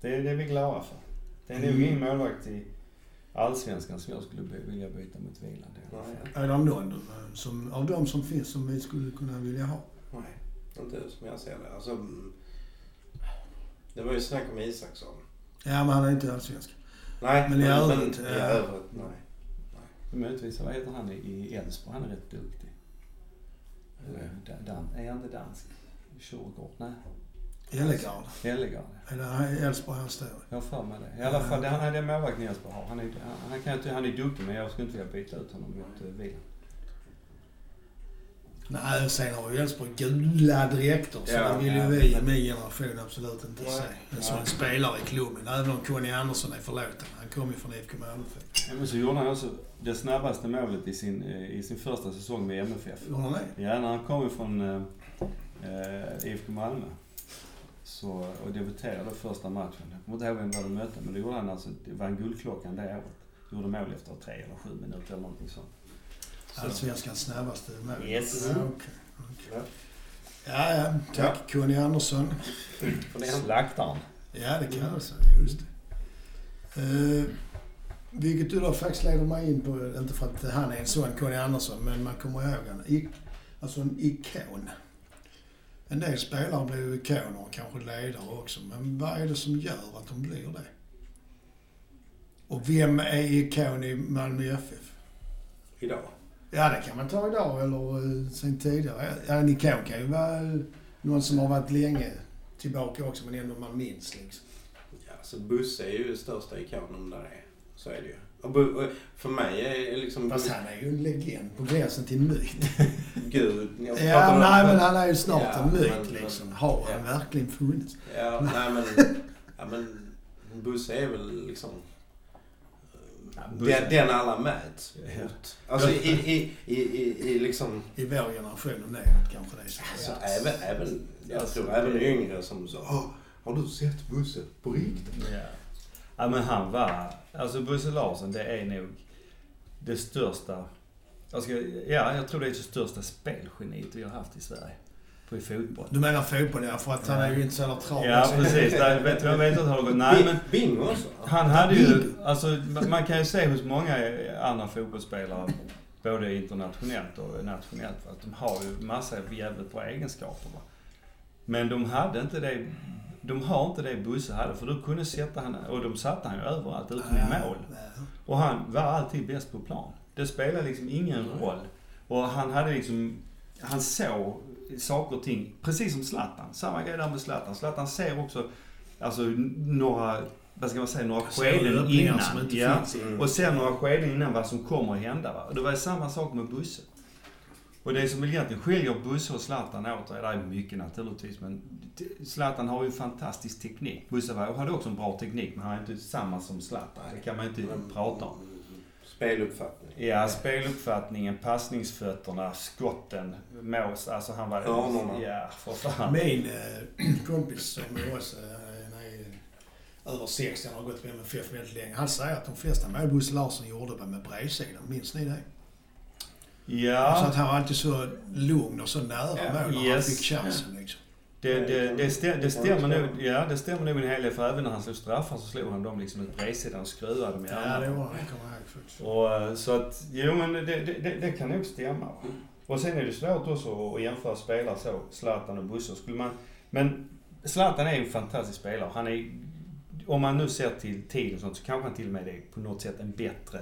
det, det är vi glada för. Det är nog Mm. ingen målvakt i Allsvenskan som jag skulle vilja byta mot i fall. Är det någon som, av de som finns som vi skulle kunna vilja ha? Nej, inte som jag ser det. Alltså, det var ju snack om Isaksson. Ja, men han är inte allsvensk. Nej, Men i övrigt, i ja. övrigt, nej. Möjligtvis, vad heter han i- i Elfsborg? Han är rätt duktig. Mm. Dan, dan, är han inte dansk? Tjurgård? Nej. Det han i Elfsborg han står? Jag har för mig det. I alla fall, han är den målvakten Elfsborg har. Han är, han, han, kan, han är duktig men jag skulle inte vilja byta ut honom mot uh, Wieland. Nej, sen har ju Elfsborg gula dräkter så Ja, det vill ju ja. vi i min generation absolut inte Nej. se. En sån spelare i klubben. Även om Conny Andersson är förlåten. Han kommer ju från IFK Malmö. Ja, Men så gjorde han också det snabbaste målet i sin, eh, i sin första säsong med MFF. Gjorde han det? Ja, när han kom ifrån eh, eh, IFK Malmö. Så, och debuterade första matchen. Jag kommer inte ihåg vem det var de mötte, men då gjorde han alltså, det var en guldklockan det året. Gjorde mål efter tre eller sju minuter eller någonting sånt. Så- Allsvenskans snabbaste mål. Yes. Ja, okej. Ja. ja, ja. Tack Conny Andersson. Det Slaktaren. Ja, det kan jag säga. Just det. Uh, vilket du då faktiskt leder mig in på, inte för att han är en sån Conny Andersson, men man kommer ihåg. I, alltså en ikon. En del spelare blir ju ikoner och kanske ledare också, men vad är det som gör att de blir det? Och vem är ikon i Malmö FF? idag? Ja, det kan man ta idag eller eh, sen tidigare. Ja, Nikon kan ju vara eh, någon som har varit länge tillbaka också, men ändå man minns liksom. Ja, så Busse är ju den största ikonen där är. Så är det ju. För mig är liksom... Fast han är ju en legend på gränsen till myt. [LAUGHS] Gud. Ja, om- nej men han är ju snart Ja, en myt men- liksom. Har han ja. verkligen funnits? Ja, [LAUGHS] nej men... Ja, men Busse är väl liksom... Ja. Den, den alla mäts Ja. mot. Alltså i, i, i, i, i liksom... I vår generation och neråt kanske det är så. Alltså, även, även, jag Alltså, tror även yngre som sa "Åh, Har du sett Busse på riktigt? Ja. Ja men han var, alltså Bosse Larsson det är nog det största, jag ska, ja jag tror det är det största spelgeniet vi har haft i Sverige. På i fotboll. Du menar fotboll ja, för att han är ju inte så jävla tradig. Ja precis, där vet, jag vet inte hur det går. Nej men Bingo också. han hade ju, alltså man kan ju se hos många andra fotbollsspelare, både internationellt och nationellt, att de har ju massa jävligt bra egenskaper. Va? Men de hade inte det, de har inte det Bosse hade, för du kunde sätta han, och de satte han ju överallt utom i mål. Ja. Och han var alltid bäst på plan. Det spelade liksom ingen roll. Och han hade liksom, han såg saker och ting, precis som Zlatan. Samma grej där med Zlatan. Zlatan ser också, alltså några, vad ska man säga, några skeden innan. som inte ja. Mm. Och sen några skeden innan vad som kommer att hända. Va? Och det var samma sak med Busse. Och det som egentligen skiljer Busse och Zlatan åt, det är mycket naturligtvis, men Zlatan har ju fantastisk teknik. Busse var- hade också en bra teknik, men han är inte samma som Zlatan. Det kan man inte prata om. Speluppfattning. Ja, speluppfattningen, passningsfötterna, skotten, mås. Alltså han var... Hörnorna. Ja, för fan. Min eh, kompis som är också eh, han är över 60, han har gått med MFF väldigt länge. Han säger att de flesta mål Bosse Larsson gjorde var med bredsidan. Minns ni det? Så Ja, att han var alltid så lugn och så nära Ja, mål när han yes. fick chansen liksom. det, det, det, stä, det stämmer nog. Ja, det stämmer nog en hel del. För även när han slog straffar så slog han dem liksom ett bredsidan och skruvade dem i Ja, det armarna. han. Det kommer ihåg faktiskt. Och, eh, så att, jo men det, det, det, det kan nog stämma. Och sen är det svårt också att jämföra spelare så, Zlatan och Busse. Skulle man, men Zlatan är ju en fantastisk spelare. Han är, om man nu ser till tid och sånt så kanske han till och med är på något sätt en bättre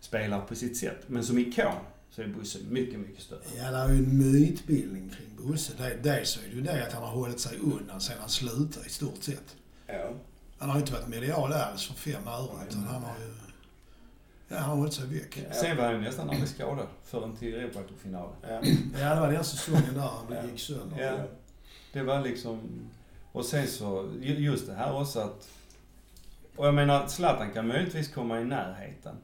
spelare på sitt sätt. Men som ikon så är Busse mycket, mycket större. Ja, det är ju en mytbildning kring Bosse. Dels så är det ju det att han har hållit sig undan sedan han slutade i stort sett. Ja. Han har ju inte varit medial alls för fem öre. Utan han har ju... Ja, han har hållit sig väck. Ja. Sen var han ju nästan aldrig skadad förrän till Europacupfinalen. Ja. Ja, det var den säsongen där han gick sönder. Ja. Det var liksom... Och sen så, ju- just det här också att... Och jag menar, Zlatan kan möjligtvis komma i närheten.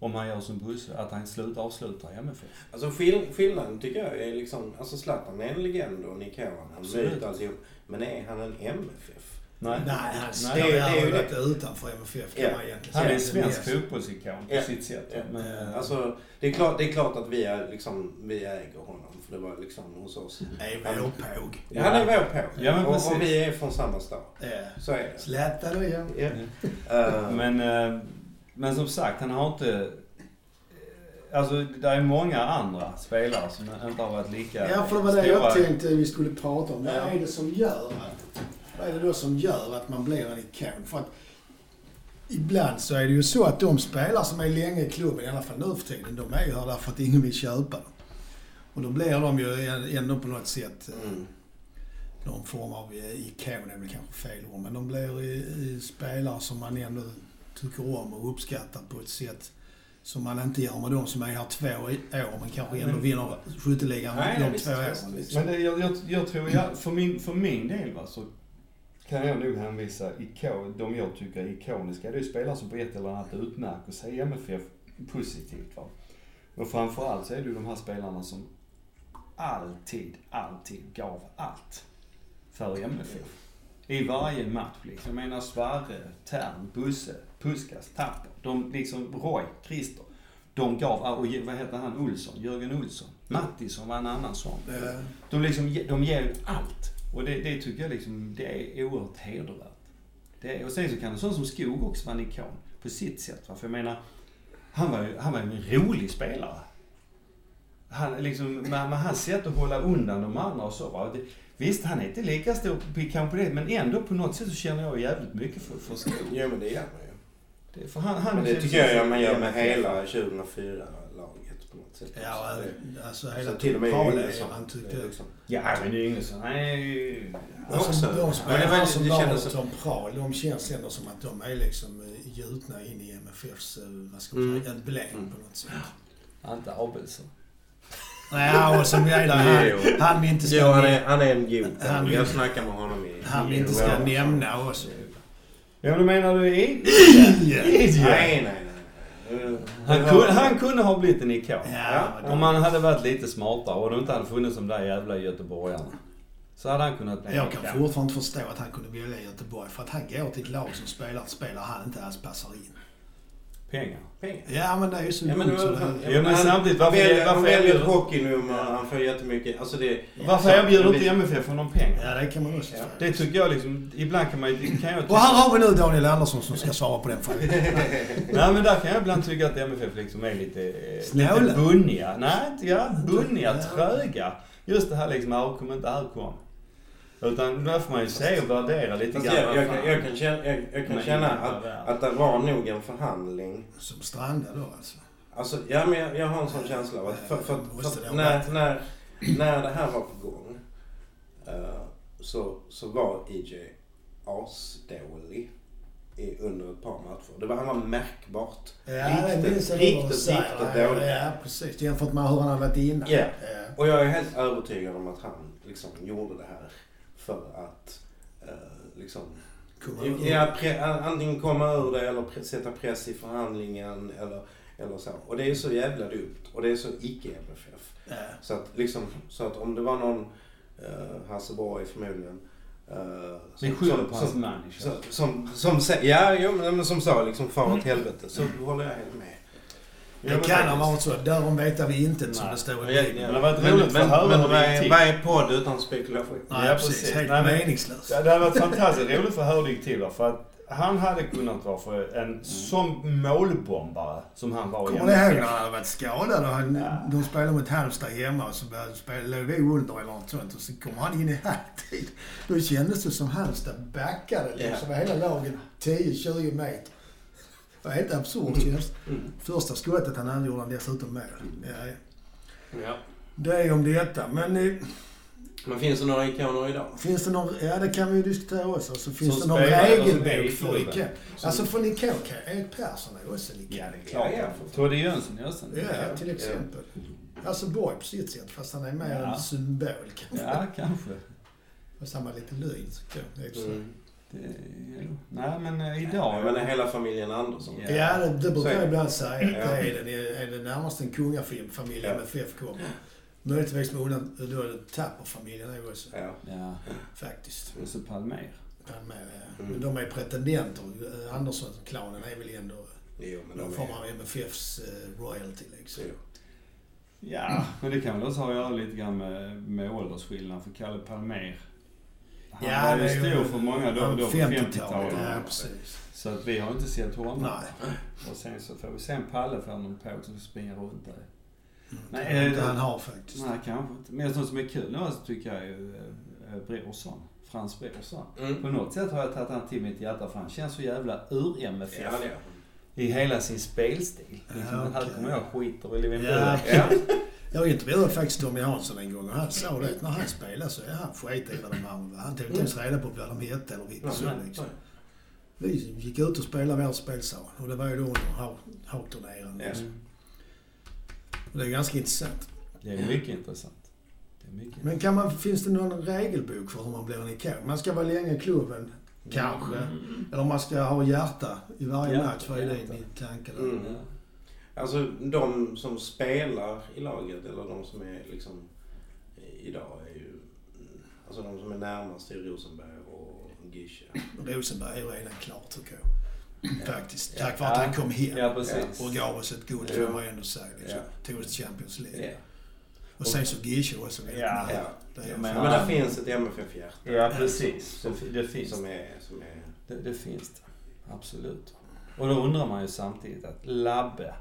Om han gör som Busse, att han slutar avslutar i MFF. Alltså skill skillnaden tycker jag är liksom, alltså Zlatan är en legend och ikon, en Absolut. myt alltihop. Men är han en MFF? Nej. Nej, han Nej, det, det är är ju varit utanför MFF kan Ja. man egentligen Han är en säga. svensk fotbollsikon på Ja. sitt sätt. Ja. Men, eh, Alltså, det är klart, det är klart att vi, är liksom, vi äger honom, för det var liksom hos oss. är vår påg. Ja, han är vår på. Ja, men och, vi är från samma stad. Ja. Så är det. Zlatan och jag. Ja. Men, eh, men som sagt, han har inte... Alltså, det är många andra spelare som inte har varit lika Ja, för det var det jag stora. tänkte vi skulle prata om. Vad är det som gör att, vad är det då som gör att man blir en ikon? För att ibland så är det ju så att de spelare som är länge i klubben, i alla fall nu för tiden, de är ju här därför att ingen vill köpa dem. Och då blir de ju ändå på något sätt eh, mm. någon form av eh, ikon, är väl kanske fel ord, men de blir i, i spelare som man ändå tycker om och uppskattar på ett sätt som man inte gör med de som är här två år men kanske ändå Men- vinner skytteligan Nej, de visst, två åren. Liksom. Men det, jag, jag, jag tror, jag, för, min, för min del va, så kan jag nog hänvisa ikon, de jag tycker är ikoniska. Det är spelare som på ett eller annat utmärker sig i MFF positivt. Va? Och framförallt så är det ju de här spelarna som alltid, alltid gav allt för MFF. I varje match liksom. Jag menar Sverre, Tern, Busse, Puskas, Tapper. De liksom, Roy, Christer. De gav, och vad heter han, Olsson, Jörgen Olsson. Mattisson var en annan sån. Eh, De, liksom, de ger allt. Och det, det tycker jag liksom, det är oerhört hedervärt. Det är, och sen så kan en sån som Skog också vara en ikon på sitt sätt. Va? För jag menar, han var ju han var en rolig spelare. Han, liksom, med, med hans sätt att hålla undan de andra och så. Va? Det, visst, han är inte lika stor ikon på det, men ändå på något sätt så känner jag jävligt mycket för, för Skog. Jo, men det gör man ju. Det, för han, han Men det tycker jag som- man gör med hela 2004 laget på något sätt. Ja, alltså så hela Yngvesson, tyckte det är jag. liksom- Ja, men det är ingen sån... Nej. Alltså, också. de spelarna som det lag kändes- som Pral, de känns ändå som att de är liksom eh, gjutna in i MFFs, eh, vad ska man Mm. säga, emblem Mm. på något sätt. Inte Abelsson. Ja, och som är där, han, han vi inte ska, Jo, han är, han är en god Han vill- Jag snackade med honom i... han vi inte ska nämna också. Ja, men menar du i? Nej, nej, nej. Han, kunde, han kunde ha blivit en ikon. Ja, Om han hade varit lite smartare och det inte hade funnits de där jävla göteborgarna. Så hade han kunnat bli Jag kan ikon. fortfarande inte förstå att han kunde välja Göteborg. För att han går till ett lag som spelar ett spelare han inte alls passar in. Pengar. Pengar. Ja, men det är ju så Ja, men, dumt så det är. Jo, men han- samtidigt, varför- väljer- Han varför väljer ett erbjuder- hockeynummer, han får jättemycket. Alltså det... Varför erbjuder inte MFF honom pengar? Ja, det kan man också Ja. säga. Det tycker jag liksom, ibland kan man kan jag Och här har vi nu Daniel Andersson som ska svara på den frågan. [LAUGHS] Nej men där kan jag ibland tycka att MFF liksom är lite, eh, Snåla. lite bunniga. Nej, ja, bunniga, Ja. tröga. Just det här liksom, här kom inte här kom. Utan där får man ju se och värdera lite Fast grann. jag, jag, jag kan känna, jag, jag kan känna att, att det var nog en förhandling. Som strandade då alltså. Alltså, ja men jag, jag har en sån känsla av att, för, för, för, när, när, när det här var på gång eh, så, så var EJ asdålig i, under ett par matcher. Det var, han var märkbart. Ja, Riktigt, minns jag riktigt, säger. riktigt Ja, dålig. Ja, precis. Jämfört med hur han har varit innan. Ja. Ja. Och jag är helt övertygad om att han liksom gjorde det här för att eh, liksom Komma. Ja, pre, antingen komma ur det eller pre, sätta press i förhandlingen eller, eller så. Och det är så jävla dumt. Och det är så icke-MFF. Ja. Så att, liksom, så att om det var någon, uh, Hasse Borg förmodligen, uh, Vi skyller på hans manager. som, som, som, sa- ja, jo, men men som sa liksom far åt helvete. Så håller jag helt med. Det kan ha varit så. Därom vet vi inte som det står Ja, i ja, Bibeln. Men det var ett Men, roligt men, men det vad är, är podd utan spekulation? Nej, Ja, precis. precis. Helt Nej, men- meningslöst. Ja, det hade varit fantastiskt roligt för hur det gick till. För att han hade kunnat vara för en som målbombare som han var Kommer ni ihåg när han hade varit skadad och han, Ja. de spelade mot Halmstad hemma och så började spela, låg vi under eller något sånt och så kom han in i halvtid. Då kändes det som Halmstad backade liksom. Hela laget 10-20 meter. Var helt absurt känns Mm. Första skottet han hade gjorde han dessutom mål. Ja, ja. Ja. Det är om detta. Men eh, Men finns det några ikoner idag? finns det någon... Ja, det kan vi ju diskutera också. Så finns Som det någon i regelbok för ikon? Alltså för en ikon kan Erik Persson är också en ikon. Ja, det är klart. Ja, ja. Todde Jönsson är också en Ja, till exempel. Alltså Borg på sitt sätt, fast han är mer Ja. en symbol kanske. Ja, kanske. Och samma lite löjligt tycker jag. Det är så. Mm. Det, ja. Nej, men eh, Ja, idag... men hela familjen Andersson. Ja. Ja, det, det brukar jag det. ibland säga. att Ja. Det är, den, är det närmast en kungafamilj Ja. med FF kommer. Möjligtvis med undan, då är det Tapper-familjen är också Ja. Ja, faktiskt. och så Palmer. Palme, ja. Mm. Men de är pretendenter. Eh, Andersson-klanen är väl ändå Jo, men någon form av MFFs eh, royalty liksom. Jo. Ja, men det kan väl också ha att göra lite grann med, med åldersskillnad. För Kalle Palmer, han Ja, var ju stor för många då, då på 50-talet. 50-talet. Ja, precis. Så att vi har inte sett honom. Nej. Och sen så får vi se en Palle får någon på som springer runt där. Mm, Nej, det är inte eh, han har faktiskt. Nej, kanske inte. Men något som är kul nu alltså, tycker jag är ju eh, Brorsson. Frans Brorsson. Mm. På något sätt har jag tagit han till mitt hjärta för han känns så jävla ur-MFF. Ja, det I hela sin spelstil. Ja, Liksom, den här kommer jag skiter väl i vem Ja. [LAUGHS] Jag intervjuade faktiskt Tommy Hansson en gång och han sa det att när han spelade så är han skit i vad de andra Han tog inte ens reda på vad de hette eller vilka nej, liksom. Vi gick ut och spelade vårt spel sa han. Och det var ju då under. Ja. Mm. Och det är ganska intressant. Det är mycket intressant. Det är mycket Men kan man, finns det någon regelbok för hur man blir en ikon? Man ska vara länge i klubben, kanske. Eller man ska ha hjärta i varje Ja, match. Vad är din tanke? Mm. Alltså de som spelar i laget eller de som är liksom idag är ju alltså de som är närmast är Rosenberg och Gische. Rosenberg är ju redan klar tycker jag. Faktiskt. Tack vare att han kom hem. Ja, precis. Och gav oss ett guld får man ändå säga. Liksom. Tog oss till Champions League. Och sen så Gische också. väldigt Ja. nära. Ja. Det Ja, men- Men där finns ett MFF-hjärta Ja, precis. Det, det finns som är, som är det. Det finns det. Absolut. Och då undrar man ju samtidigt att Labbe,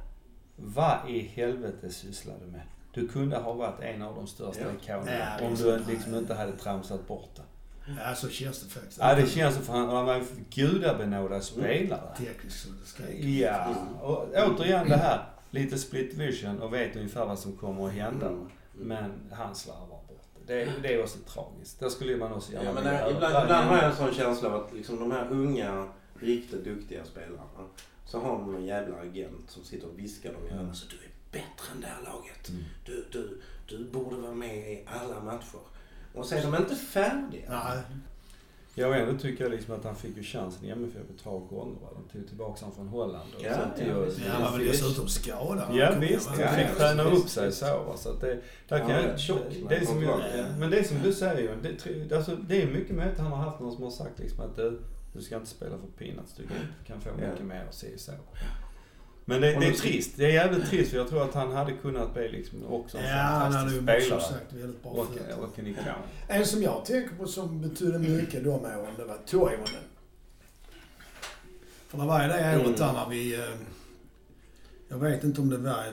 vad i helvete sysslar du med? Du kunde ha varit en av de största Ja. ikonerna Ja, om du liksom inte hade tramsat bort det. Ja, så känns det faktiskt. Ja, det känns för han, han var en gudabenådad spelare. Tekniskt så det ska Ja, och återigen det här. lite split vision och vet ungefär vad som kommer att hända. Mm. Men han slarvar bort det. Det är, det är också tragiskt. Det skulle man också gärna Ja, men det, ibland, ibland har jag en sån känsla av att liksom de här unga, riktigt duktiga spelarna. Så har de en jävla agent som sitter och viskar dem i öronen. Mm. Så du är bättre än det här laget. Mm. Du, du, du borde vara med i alla matcher. Och så är de inte färdiga. Nej. Jag ändå tycker jag liksom att han fick ju chansen i MFF ett par gånger. Va? De tog tillbaka honom från Holland. Och Ja, sen till ja. Ja, han var väl dessutom skadad. Ja visst, han- Ja, fick ja, träna upp sig så. Va? Så att det, där kan var jag, tjock det som, jag. Men det som du säger. Det, alltså, det är mycket möjligt att han har haft någon som har sagt liksom att du, du ska inte spela för peanuts. Du kan, få Ja. mycket mer och se så. Men det, det är trist. Det är jävligt trist för jag tror att han hade kunnat bli liksom också en Ja, han hade fantastisk som spelare. sagt väldigt bra Och, och en ikon. En som jag tänker på som betydde mycket de åren, det var Toivonen. För det var ju det året där när vi... eh, Jag vet inte om det var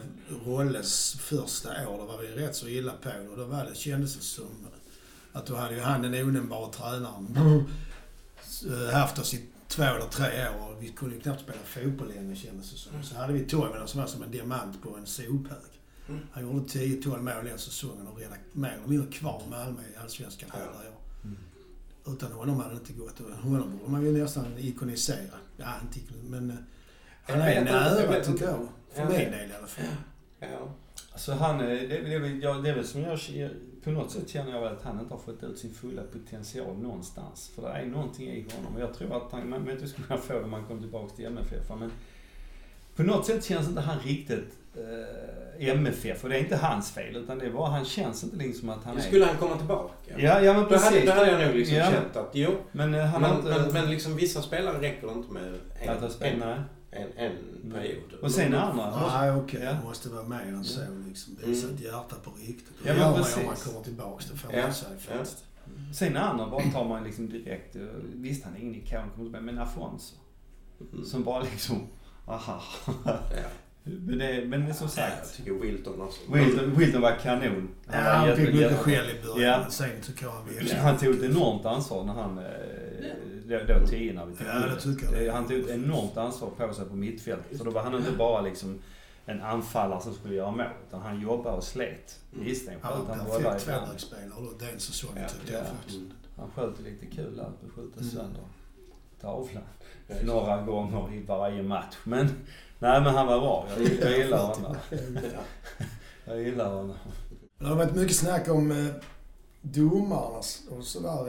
Rolles första år. Då var vi rätt så illa på det. Och då var det, kändes det som att då hade ju han den onämnbara tränaren haft oss i två eller tre år. Och vi kunde ju knappt spela fotboll längre kändes det som. Så hade vi Toivonen som var som en diamant på en sophög. Mm. Han gjorde 10-12 mål den säsongen och räddade mer eller mindre kvar Malmö i Allsvenskan Ja. alla år. Mm. Utan honom hade det inte gått. Och Honom borde man ju nästan ikonisera. Ja, inte ikon- men eh, han är nära vet tycker jag. För Ja. min del i alla fall. Ja. Alltså han, det, det, ja, det är väl som jag, på något sätt känner jag väl att han inte har fått ut sin fulla potential någonstans. För det är någonting i honom och jag tror att han, man inte skulle kunna få det om han kom tillbaka till MFF. Men på något sätt känns inte han riktigt eh, MFF och det är inte hans fel utan det är bara, han känns inte liksom att han är... Skulle han komma tillbaka? Ja, ja men Då hade, precis. då hade jag nog liksom Ja. känt att jo, Men eh, han men, inte... men, men liksom vissa spelare räcker det inte med en, att ha spelat, en. En, en Mm. period. Och sen andra. Nej, okej. Ja. Det måste vara mer än så liksom. Visa Mm. ett hjärta på riktigt. Ja, Det men precis. om man kommer tillbaka. Det får Ja, man säga ja. faktiskt. Sen andra bara tar man liksom direkt, eh, visst han är ingen ikon, men Afonso. Mm. Som bara liksom, aha. Ja. Men det, men det är som Jag sagt. tycker Wilton också. Wilton, Wilton var kanon. Ja, var han fick mycket skäll i början. Ja. Men sen tycker jag han. Han tog ett enormt ansvar när han, eh, då, då tio när vi tog Ja, det tycker jag. Det- Han tog ett enormt ansvar på sig på mittfältet. För då var han inte bara liksom en anfallare som skulle göra mål. Utan han jobbade och slet. Mm. Visst, han Han var en perfekt tvåvägsspelare då den säsongen Ja, tyckte jag ja. faktiskt. Han sköt lite kul på skjuta Mm. sönder tavlan. Några gånger i varje match. Men, nej men han var bra. Jag, jag gillar honom. [LAUGHS] Jag gillar honom. Det har varit mycket snack om eh, domarna och sådär.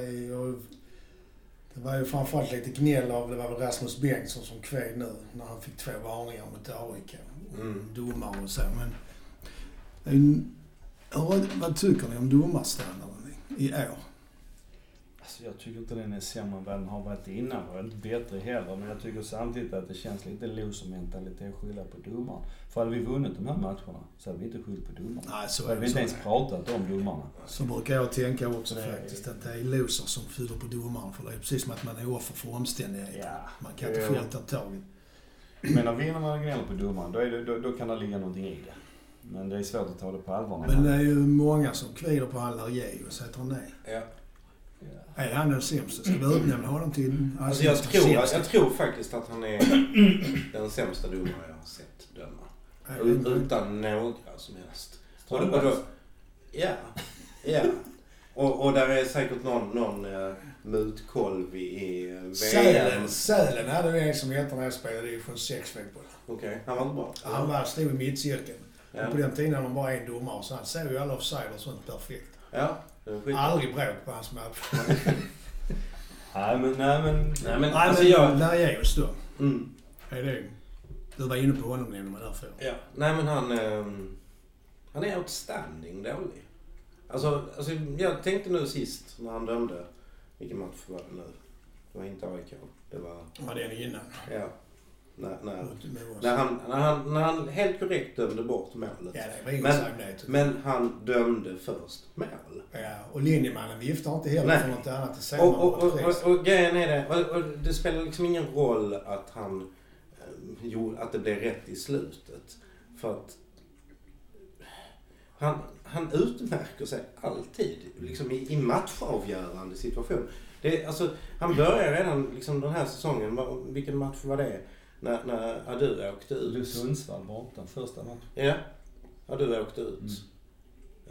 Det var ju framförallt lite gnäll av, det var väl Rasmus Bengtsson som kved nu när han fick två varningar mot AIK. Mm. Domare och så. Men hur, vad tycker ni om domarstandarden i år? Jag tycker inte den är sämre än vad den har varit innan. Och inte bättre heller. Men jag tycker samtidigt att det känns lite loser-mentalitet att skylla på domaren. För hade vi vunnit de här matcherna så hade vi inte skyllt på domarna. Nej, så är hade vi det. inte ens pratat om domarna. så brukar jag tänka också Nej. faktiskt. Att det är loser som fyller på domaren. För det är precis som att man är offer för omständigheter. Ja. Man kan inte Jo. skjuta taget. Men när vinner man och gnäller på domaren, då, är det, då, då kan det ligga någonting i det. Men det är svårt att ta det på allvar. Men det är ju många som kvider på Largeus. Heter han det? Ja. Är han den sämsta? Ska vi utnämna honom till Alltså jag, tror, jag tror faktiskt att han är den sämsta domare jag har sett döma. Utan några som helst. Och, och då, ja, ja. Och, och där är säkert någon, någon uh, mutkolv i, i VM. Sälen, Sälen hade vi en som hette när jag spelade division 6-fotboll. Okej, han var inte bra. Han var, stod i mittcirkeln. Ja, Och på den tiden hade man bara en domare så han såg ju alla offside och sånt perfekt. ja. Aldrig bråk på hans match. [LAUGHS] Nej men, nej men... Nej men Nej alltså jag... Largeus då. Mm, Är det, du var inne på honom nämligen men därför. ja. Nej men han... ehm, han är outstanding dålig. Alltså, alltså jag tänkte nu sist när han dömde. Vilken match var det nu? Det var inte AIK. Det var... Var den innan. Ja. När, när, när, han, när, han, när han helt korrekt dömde bort målet. Ja, det var Men-. Men han dömde först mål. Ja, och linjemannen viftar inte heller Nej. för något annat. Det Och, och, och, och, och grejen är det, och, och det spelar liksom ingen roll att han eh, gjorde, att det blev rätt i slutet. För att han, han utmärker sig alltid liksom i, i matchavgörande situation. Det, alltså, han börjar redan liksom den här säsongen, vilken match var det? När, när Adu åkte Du ut. Sundsvall borta första matchen. Ja, Adu åkte ut.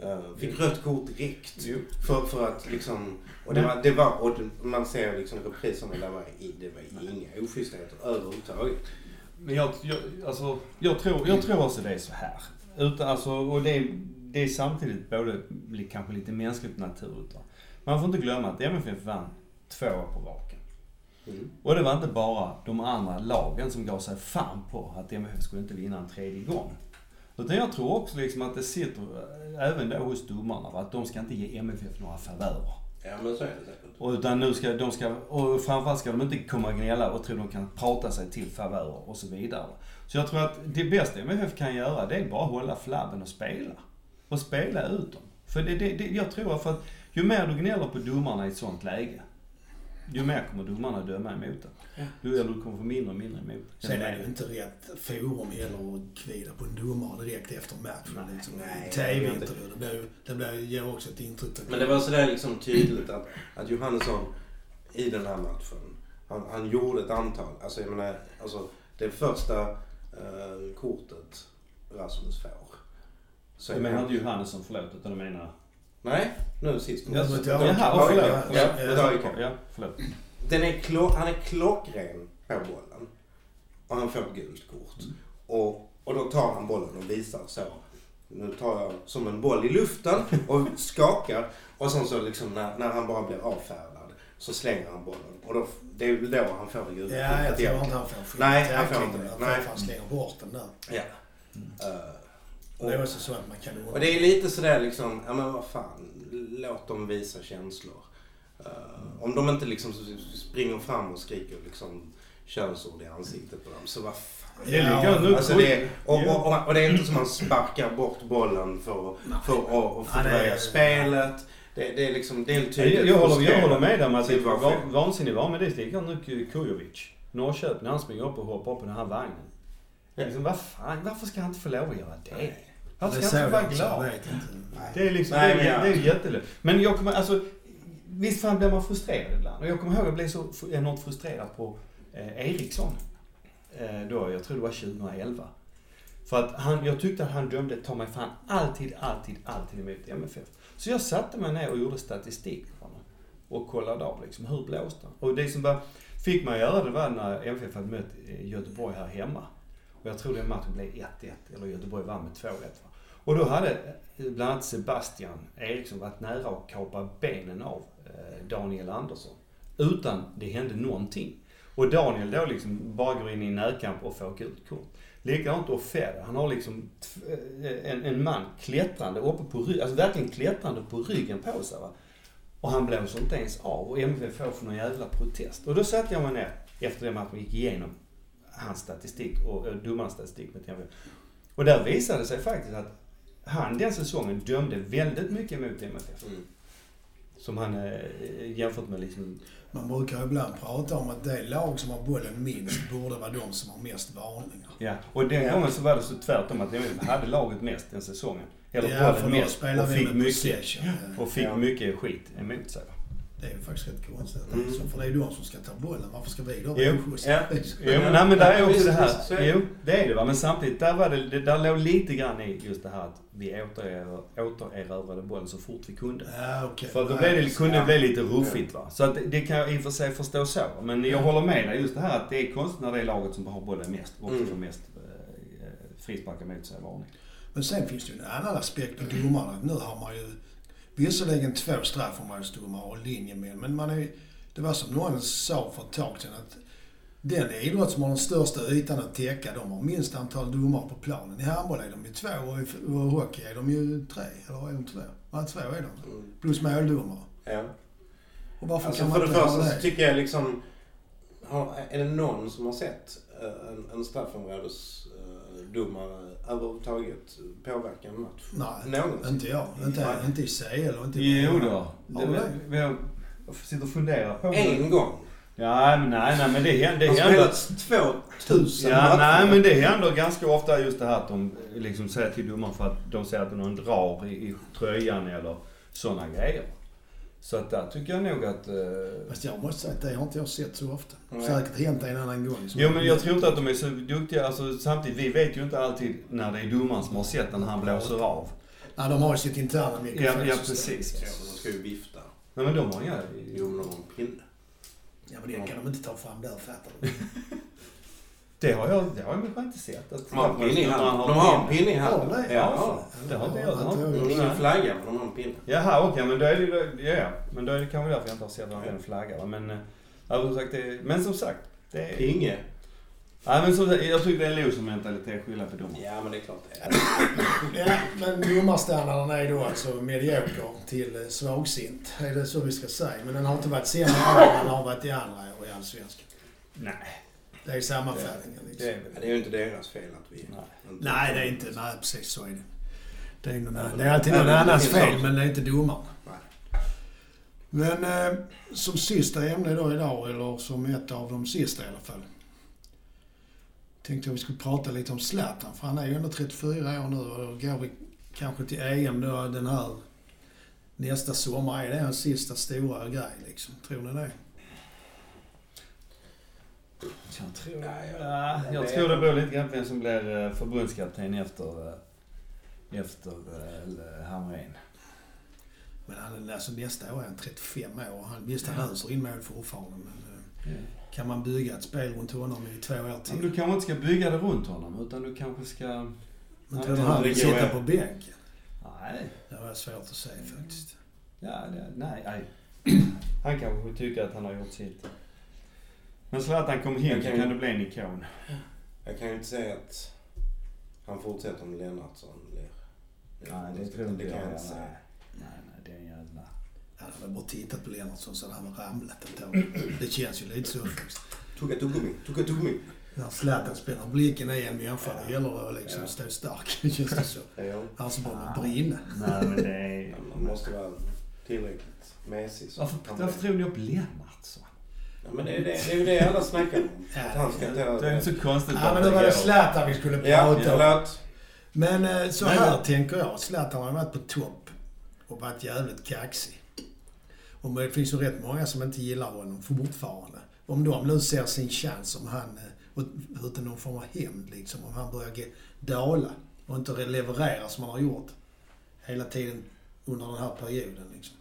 Eh, fick rött kort direkt. För, för att liksom, och det var, det var och det, man ser liksom repriserna, det var, i- det var inga oschystheter överhuvudtaget. Men jag, jag, alltså, jag, tror, jag tror också det är så här. Utan, alltså, och det är, det är samtidigt både kanske lite mänskligt naturligt. Va? Man får inte glömma att MFF vann två år på raken. Mm. Och det var inte bara de andra lagen som gav sig fan på att MFF skulle inte vinna en tredje gång. Utan jag tror också liksom att det sitter eh, även då hos domarna, att de ska inte ge MFF några favörer. Ja men så är det säkert. Och utan nu ska de ska, och framförallt ska de inte komma och gnälla och tro de kan prata sig till favörer och så vidare. Så jag tror att det bästa MFF kan göra det är bara hålla flabben och spela. Och spela ut dem. För det, det, det, jag tror för att ju mer du gnäller på domarna i ett sånt läge, ju mer kommer domarna döma emot det. Ja. Du, eller du kommer få mindre och mindre emot det. Sen är det ju inte rätt forum heller att kvida på en domare direkt efter matchen. Nej, liksom. nej, TV-intervju. Det, blir, det blir, ger också ett intryck. Men det var sådär liksom tydligt att, att Johannesson i den här matchen, han, han gjorde ett antal, alltså jag menar, alltså det första eh, kortet Rasmus får. Så Jag menar inte Johannesson, förlåt, utan du menar... Nej, nu sist. Ja, men Jaha, Ja, ja, förlåt. Den är han är klockren på bollen. Och han får ett gult kort. Och, och då tar han bollen och visar så. Nu tar jag som en boll i luften och skakar. Och sen så liksom när, när han bara blir avfärdad så slänger han bollen. Och då, det är väl då han får det gula Ja, jag kortet tror inte han får fri Nej, han får inte det. Nej. Han slänger bort den där. Ja. Eh, Och det är också så att man kan Och det är lite sådär liksom, ja men vad fan, låt dem visa känslor. Eh, om de inte liksom springer fram och skriker liksom könsord i ansiktet på dem, så vad fan. Nu. Alltså det, och, och, och, och det är inte som att man sparkar bort bollen för, för att Ja, fördröja spelet. Det, det är liksom, det är en Jag, tydlig jag, håller, jag håller med om att det är vansinnigt var men det är likadant nu Kujovic. Norrköping, när han springer upp och hoppar upp på den här vagnen. Ja. Liksom, vad fan, varför ska han inte få lov att göra det? Varför Det ska jag vara glad? Det är liksom, Nej, det, är, det är jättelätt. Men jag kommer, alltså, visst fan blir man frustrerad ibland. Och jag kommer ihåg att jag blev så enormt frustrerad på eh, Eriksson. Eh, då, jag tror det var 2011. För att han, jag tyckte att han dömde ta mig fan alltid, alltid, alltid emot MFF. Så jag satte mig ner och gjorde statistik på honom. Och kollade av liksom, hur blåste han? Och det som bara fick mig att göra det var när MFF hade mött eh, Göteborg här hemma. Och jag tror den matchen blev 1-1, eller Göteborg vann med 2-1. Och då hade bland annat Sebastian Eriksson varit nära att kapa benen av eh, Daniel Andersson. Utan det hände någonting. Och Daniel då liksom bara går in i närkamp och får gult kort. Likadant Offer. Han har liksom eh, en, en man klättrande uppe på ryggen, alltså verkligen klättrande på ryggen på sig. Va? Och han blåser inte ens av och MFF får för någon jävla protest. Och då satte jag mig ner efter det matchen och gick igenom hans statistik och eh, och domarnas statistik med MFF. Och där visade det sig faktiskt att han den säsongen dömde väldigt mycket mot MFF. Mm. Som han eh, jämfört med liksom... Man brukar ibland prata om att det lag som har bollen minst borde vara de som har mest varningar. Ja. Och den gången så var det så tvärtom att MFF hade laget mest den säsongen. Eller Ja, bollen mest. Och fick mycket, possession. och fick Ja. mycket skit emot sig. Det är ju faktiskt rätt konstigt. Mm. Så för det är ju de som ska ta bollen. Varför ska vi då vara oschyssta? Ja. [LAUGHS] Jo, men, nej, men där är också det här. Jo, det är det va. Men samtidigt, där, var det, där låg lite grann i just det här att vi återerövrade, bollen så fort vi kunde. Ja, okej. För då blev det, kunde det bli lite ruffigt va. Så att det, kan jag i och för sig förstå så. Men jag håller med dig just det här att det är konstigt när det är laget som har bollen mest och också Mm. får mest eh, frisparkar mot sig varning. Men sen finns det ju en annan aspekt på domarna. Nu har man ju visserligen två straffområdesdomare och linjemän, men man är, det var som någon sa för ett tag sedan att den idrott som har den största ytan att täcka, de har minst antal domare på planen. I handboll är de ju två och i och hockey är de ju tre, eller är de två? Ja, två är de. Mm. Plus måldomare. Ja. Och varför Alltså kan man för det inte ha första så det? tycker jag liksom, har, är det någon som har sett eh, en, en straffområdesdomare överhuvudtaget påverka en match? Nej, Någonsin? inte jag. Inte, Nej. inte i CL och inte i Jo då. Det, det? vi har, jag sitter och funderar på En gång. Ja, men nej, nej, men det händer. Det Det har spelats 2000 Tusen Ja, nej men det händer ganska ofta just det här att de liksom säger till domaren för att de säger att någon drar i, i tröjan eller sådana grejer. Så att där tycker jag nog att... Eh... Fast jag måste säga att det har inte jag sett så ofta. Nej. Säkert hänt en annan gång. som- Jo men jag tror inte att de är så duktiga. Alltså samtidigt, vi vet ju inte alltid när det är domaren som har sett den när han blåser av. Nej, de har ju sitt interna Ja, mikrofonsystem. ja precis. Ja, men de ska ju vifta. Nej men de har inga... Jo, men de har en pinne. Ja, men det kan de inte ta fram där, fattar du? [LAUGHS] Det har jag, det har jag kanske inte sett. Att De har en pinne i handen. De har en pinne i Har handen. Ja. Det har inte jag. De har ingen flagga, men de har en pinne. Jaha, okej, men då är det ju... Ja, ja. Men då är det kanske därför jag inte har sett är en flagga. Men, eh, ja, som sagt, det, men som sagt. Det är, Pinge. ja, men som, sagt, jag tycker det är en loser-mentalitet att skylla på domaren. Ja, men det är klart det är. Ja, men domarstandarden är då alltså medioker till svagsint. Är det så vi ska säga? Men den har inte varit sämre än den har varit i andra år i Allsvenskan. Nej. Det är sammanfattningen liksom. Det är ju inte deras fel att vi... Nej. inte- Nej, det är inte. Nej, precis så är det. Det är, någon, det är alltid någon annans fel, också. men det är inte domaren. Men eh, som sista ämne då idag, eller som ett av de sista i alla fall. Tänkte jag vi skulle prata lite om Zlatan, för han är ju ändå 34 år nu och då går vi kanske till EM då den här nästa sommar. Är det hans sista stora grej liksom? Tror ni det? Jag tror, Nej, jag- ja, jag jag vet tror det beror lite grann på vem som blir eh, förbundskapten efter, eh, efter eh, Hamrén. Men han, är- alltså nästa år är han 35 år. Han, visst, han öser in mål fortfarande, men eh, kan man bygga ett spel runt honom i två år Men till? du kanske inte ska bygga det runt honom utan du kanske ska... Men tror du det han vill sitta på bänken? Nej. Det jag svårt att säga faktiskt. Ja, det, nej, nej. Han kanske tycker att han har gjort sitt. Men Zlatan kommer hem Jag så kan- kan det bli en ikon. Jag kan ju inte säga att han fortsätter med Lennartsson. blir- Nej, det tror inte Det kan jag. jag inte nej. säga. Nej, nej, det är en jävla... Han hade bara tittat på Lennartsson så hade han ramlat ändå. Det känns ju lite så faktiskt. Tugga tuggummi, tugga tuggummi. När Zlatan spelar blicken är en människa, det gäller det att liksom Ja. stå stark. [LAUGHS] Känns det så. Ja. Annars bara man brinna. Nej, men det är... Man måste vara tillräckligt mesig. Varför, varför tror ni upp Lennartsson? Ja, men det är, det, det är ju det alla snackar om. Ja, Att han ska ta... Det är inte så konstigt Ja men det var det Zlatan vi skulle Ja, prata om. förlåt. Men eh, så Nej, här men- tänker jag. Zlatan har varit på topp och varit jävligt kaxig. Och det finns ju rätt många som inte gillar honom fortfarande. Om de nu ser sin chans, om han, eh, och- utan någon form av hämnd liksom, om han börjar ge- dala och inte leverera som han har gjort hela tiden under den här perioden liksom.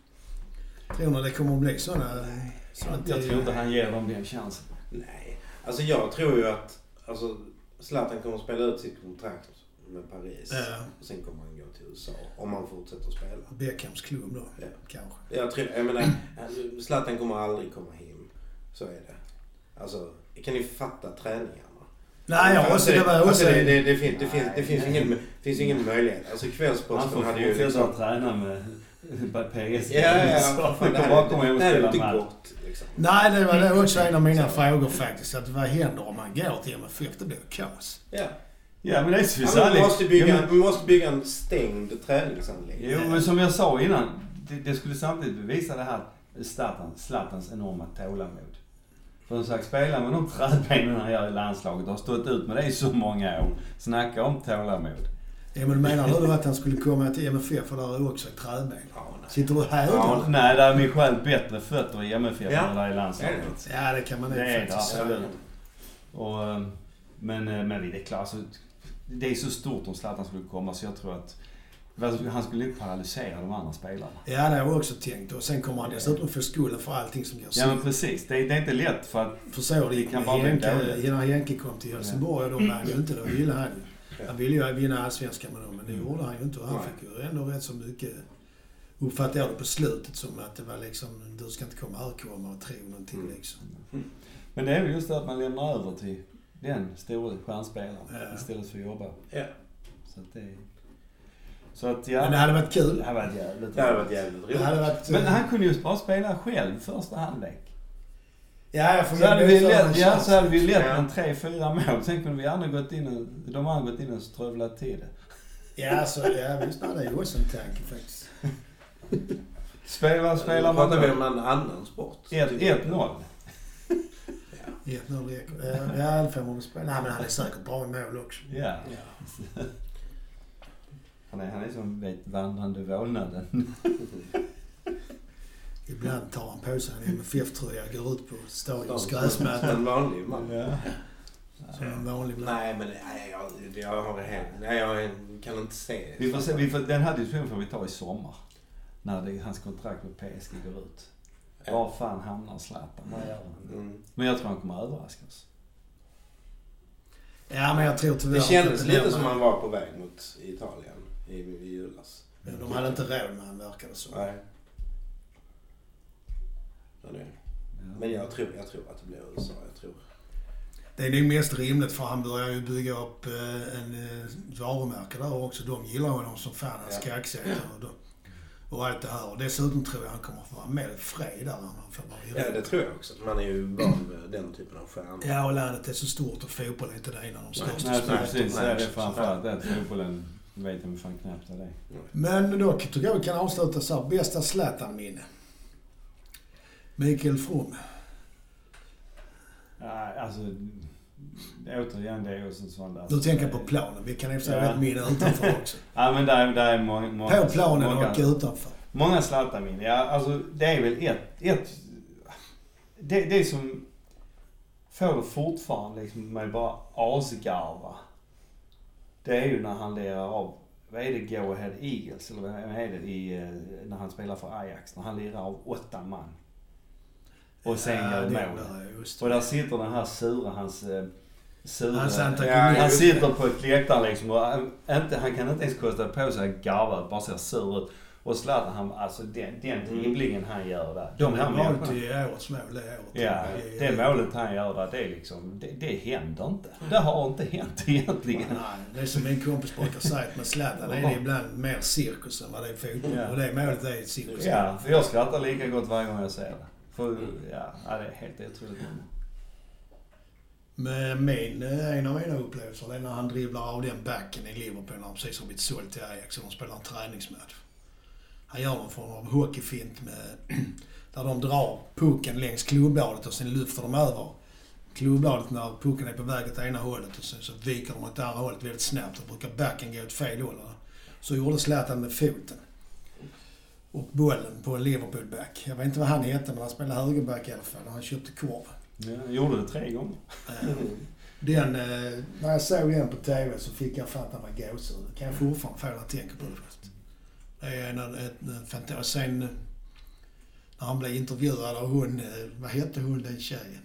Tror ni det kommer att bli sådana... sådana Jag tror inte han ger dem den chansen. Nej. Alltså jag tror ju att alltså, Zlatan kommer att spela ut sitt kontrakt med Paris. Ja. Och sen kommer han gå till USA. Om han fortsätter spela. Beckhams klubb då, Ja. kanske. Jag, tror, jag menar, Zlatan kommer aldrig komma hem. Så är det. Alltså, kan ni fatta träningarna? Nej, jag måste... Det var också... alltså, det, det, det, finns, det, finns, det finns, ingen, finns ingen möjlighet. Alltså Han Kvällsposten får hade ju fortsätta liksom... att träna med PSG. Ja, ja, ja. Det kommer bara komma hem och spela match. gott. Liksom. Nej, det var det var också en av mina frågor faktiskt. Att vad händer om man går till MFF? Det blir kaos. Ja. Ja, men det är så vi, aldrig- måste bygga, Ja, men- vi måste bygga en stängd träningsanläggning. Jo, men som jag sa innan. Det, det skulle samtidigt bevisa det här Zlatan, Zlatans enorma tålamod. För som sagt, spela med de träbenen han gör i landslaget och har stått ut med det i så många år. Snacka om tålamod. Ja, men menar du att han skulle komma till MFF för där är också ett träben? Ja. Sitter du här Ja? Nej, där är Michel bättre fötter i MFF Ja. än där i landslaget. Ja, det kan man nog Det är faktiskt det, säga. Och, eh, men, eh, men det är klart, alltså, det är så stort om Zlatan skulle komma så jag tror att han skulle inte paralysera de andra spelarna. Ja, det har jag också tänkt. Och sen kommer han dessutom få skulden för allting som går Ja men precis, det är, det är inte lätt för att För så det Det gick kan med bara Henke. När Henke kom till Helsingborg, och då vann ju inte. Då ville han ju. Han ville ju vinna allsvenskan med dem, men det Mm. gjorde han ju inte. Och han Nej. fick ju ändå rätt så mycket, uppfattade jag det på slutet som att det var liksom, du ska inte komma här och komma och tro någonting Mm. liksom. Men det är väl just det att man lämnar över till den stora stjärnspelaren Ja. istället för att jobba. Ja. Så att det... Så att ja. Men det hade varit kul. det hade varit jävligt Det hade roligt. varit jävligt roligt. varit... Men han kunde ju bara spela själv första halvlek. Ja, jag får Så hade vi lätt, ja, så hade vi lätt en tre, fyra mål. Sen kunde vi andra gått in och, de andra gått in och strövlat till det. Ja, så, ja visst. Nej, det är ju också en tanke faktiskt. Spela, spelar Nu man pratar vi om en annan sport. 1-0. 1-0 räcker. Ja, Ja, det får man väl spela. Nej, men han är säkert bra i mål också. Ja. Ja. Han är, han är som vet vandrande vålnaden. [LAUGHS] Ibland tar han på sig en MFF-tröja och går ut på stadions gräsmatta En vanlig man. Ja. som en vanlig man. Nej, men nej, jag, jag, har helt, nej, jag kan inte se. Vi får se, vi får, den här diskussionen får vi ta i sommar. När det, hans kontrakt med PSG går ut. Var fan hamnar Zlatan? Vad gör han? Mm. Men jag tror han kommer överraska oss. Ja, men jag tror tyvärr Det kändes lite som han var på väg mot Italien i, i julas. Ja, De hade inte råd med han verkar det Nej. Ja, det. Men jag tror, jag tror att det blir USA. Jag tror. Det är nog mest rimligt för han börjar ju bygga upp eh, en eh, varumärke där också. De gillar honom som fan, hans Ja. kaxigheter och, och allt det här. Och dessutom tror jag han kommer få vara med fred där. Han får vara Ja, det tror jag också. Man är ju van vid den typen av stjärnor. Ja, och landet är så stort och fotboll är inte det en av de största Nej, sporterna. precis. nej, Det är nej. framförallt det att fotbollen vet jag fan knappt vad det är. Men då tycker jag vi kan avsluta så här. Bästa Zlatan-minne? Mikael From. Ja, alltså, återigen det är ju sånt där. Du tänker på planen. Vi kan sig ha Ja. ett minne utanför också. [LAUGHS] Ja men där, där är många... På planen många, och utanför. Många Zlatan-minnen. Ja, alltså det är väl ett... ett det, det som får det fortfarande liksom med bara asgarva. Det är ju när han lirar av, vad är det, Go Ahead Eagles? Eller vad är det i, eh, när han spelar för Ajax? När han lirar av åtta man. Och sen Ja, gör mål. Och där sitter den här sura, hans eh, sura... Hans Ja, han sitter på ett läktare liksom och han- inte, han kan inte ens kosta på sig att garva, bara ser sur ut. Och Zlatan, han, alltså den, den Mm. dribblingen han gör där. De här människorna. till årets mål det året. Ja, det målet han gör där, det är liksom, det, det händer inte. Det har inte hänt [LAUGHS] egentligen. Nej, det är som min kompis brukar säga att med Zlatan är det ibland mer cirkus än vad det är fotboll. Ja. Och det målet är cirkus. Ja, för jag skrattar lika gott varje gång jag ser det. För, ja, ja, det är helt otroligt. Men min, eh, en av mina upplevelser det är när han dribblar av den backen i Liverpool när han precis har blivit såld till Ajax och de spelar en träningsmatch. Han gör någon form av hockeyfint med, [CLEARS THROAT] där de drar pucken längs klubbladet och sen lyfter de över klubbladet när pucken är på väg åt ena hållet och sen så viker de åt det andra hållet väldigt snabbt. Då brukar backen gå åt fel håll. Så gjorde Zlatan med foten. Och bollen på en Liverpool-back. Jag vet inte vad han hette men han spelade högerback i alla fall han köpte korv. Ja, jag gjorde det tre gånger. Eh, Den, eh, när jag såg den på TV så fick jag fan mig gåshud. Det kan jag fortfarande få när jag tänker på det fast. Det är en, ett fantastiskt. Sen eh, när han blev intervjuad av hon, vad hette hon den tjejen?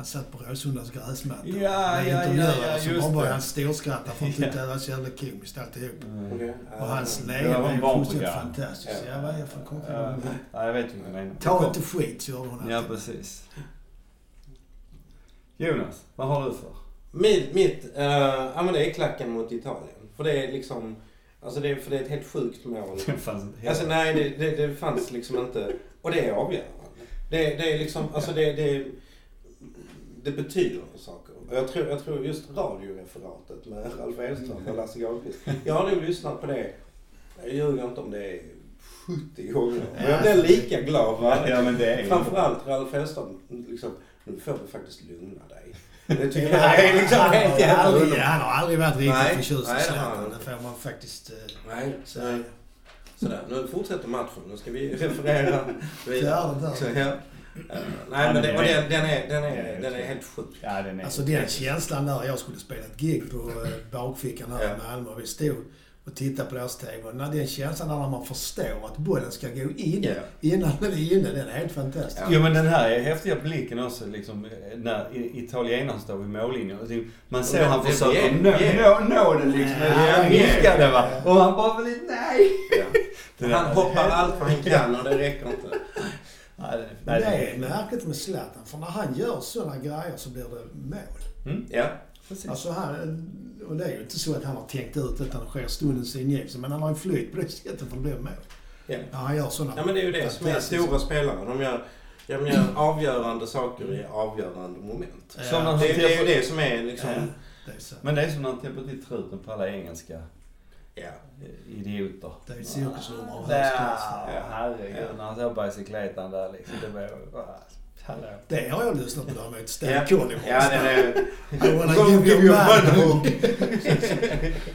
Han satt på Råsundas gräsmatta. Ja, Blev ja, ja, intervjuad ja, så just bara började han storskratta för han tyckte det var så jävla komiskt alltihop. Okej. Och hans Ja. var leende en är barnprogram. fullständigt fantastiskt. Ja, vad är det för Ja, konstigt? ja, jag vet inte vad du menar. Ta inte skit, så gjorde hon Ja, alltid. precis. Jonas, vad har du för? Mitt, mitt eh, ja men det är klacken mot Italien. För det är liksom, alltså det är, för det är ett helt sjukt mål. [LAUGHS] Det fanns inte Alltså nej, det, det, det fanns liksom inte. Och det är avgörande. Det, det är liksom, alltså det, det, det betyder saker. Och jag tror, jag tror just radioreferatet med [LAUGHS] Ralf Edström och Lasse Granqvist. Jag har nog lyssnat på det, jag ljuger inte om det är 70 gånger. Och jag blir lika glad varje Ja, men det är. Framförallt Ralf Edström, liksom, nu får du faktiskt lugna dig. Det tycker jag är liksom helt jävla aldrig, underbart. han har aldrig varit riktigt Nej, förtjust i Zlatan. Det får man faktiskt eh, Nej, så, säga. sådär. Nu fortsätter matchen. Nu ska vi referera vidare. Så, ja. Eh, nej, men det, och den, den, är, den, är, den är helt sjuk. Ja, den är... Alltså den känslan där. Jag skulle spela ett gig på eh, bakfickan här Ja. i Malmö. Vi stod och tittade på deras TV. När den känslan när man förstår att bollen ska gå in Ja. innan den är inne. Den är helt fantastisk. Jo men den här är häftiga blicken också liksom när i- italienaren står vid mållinjen. Typ, Man ser Men han det- försöker det- nå, det- nå, nå den liksom. Ja, Ja, ja, nickade va. ja. Och han bara nej. [LAUGHS] Det där- Han hoppar allt vad han kan och det räcker inte. Nej, det- Men nej, det det- är märkligt med Zlatan. För när han gör sådana grejer så blir det mål. Ja. Precis. Alltså han, och det är ju inte så att han har tänkt ut utan det sker stundens ingivelse. Men han har ju flyt på det sättet för det blir mål. Ja. När han gör sådana ja, men det är ju det som är stora spelare. De gör, de gör avgörande saker i avgörande moment. Ja. Det, det är ju det som är liksom... Ja, det är så. Men det är som när han täpper till truten på alla engelska Ja. eh, idioter. Det är ett cirkusnummer av. Ja, herregud. När han på bicykletan där liksom. Det var. Hallå. Det har jag lyssnat på däremot. Stan Ja. Collymore. Ja, den är... [LAUGHS] I wanna give you man hug.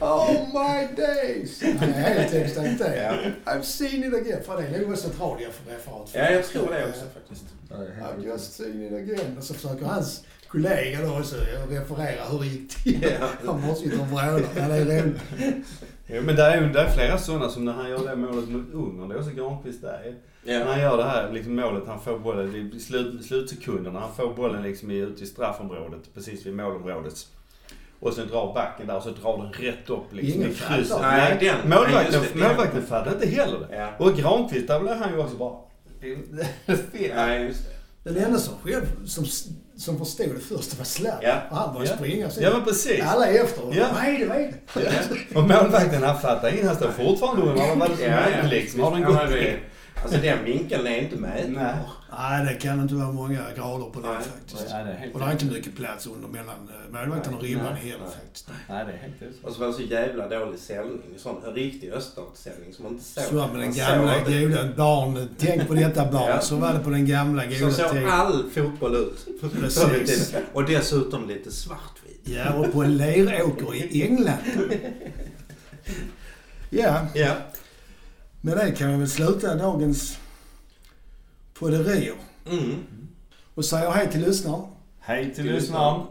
[LAUGHS] oh my days! Nej, helt exakt det. I've seen it again. För det är nog också ett radioreferat. ja, jag tror det också faktiskt. I've just seen it again. Och så försöker hans kollega då också referera hur det gick till. Han bara sitter och vrålar. Ja, det är roligt. Ja, men det är ju det är flera sådana som när han gör det målet mot Ungern. Det är också Granqvist där. När Ja. han gör det här liksom målet, han får bollen i slut, slutsekunderna. Han får bollen liksom i- ute i straffområdet, precis vid målområdet. Och sen drar backen där och så drar den rätt upp liksom Ingen i krysset. Nej, den- nej, målvakten, det, fattar inte heller det. Ja. Och Granqvist, där blev han ju också bara... Fel. Ja, just det. Den enda som själv som, som förstod det först var Zlatan. Ja. Och Han började Ja. springa sen. Ja men precis. Alla är efter. Ja. Vad är det? Vad är det? Ja. Och målvakten han fattar inget. Han står fortfarande och undrar vad det som Ja, ja. liksom. Har den Ja, gått in? Alltså den vinkeln är inte med. Nej. Det kan inte vara många grader på det Nej. faktiskt. Nej, det Och det är inte mycket plats under mellan eh, målvakten och ribban heller Nej. faktiskt. Nej, det är helt otroligt. Och så var det så jävla dålig säljning. Sån riktig öststatssäljning som man inte såg. Så var det med den gamla såg goda barn. Tänk på detta barn. Ja. Så var det på den gamla Så goda såg tiden. all fotboll ut. Precis. Och dessutom lite svartvit. Ja, och på en leråker i England. [LAUGHS] Ja, Ja. med det kan vi väl sluta dagens podderier. Mm. Och säga hej till lyssnaren. Hej till Till lyssnaren.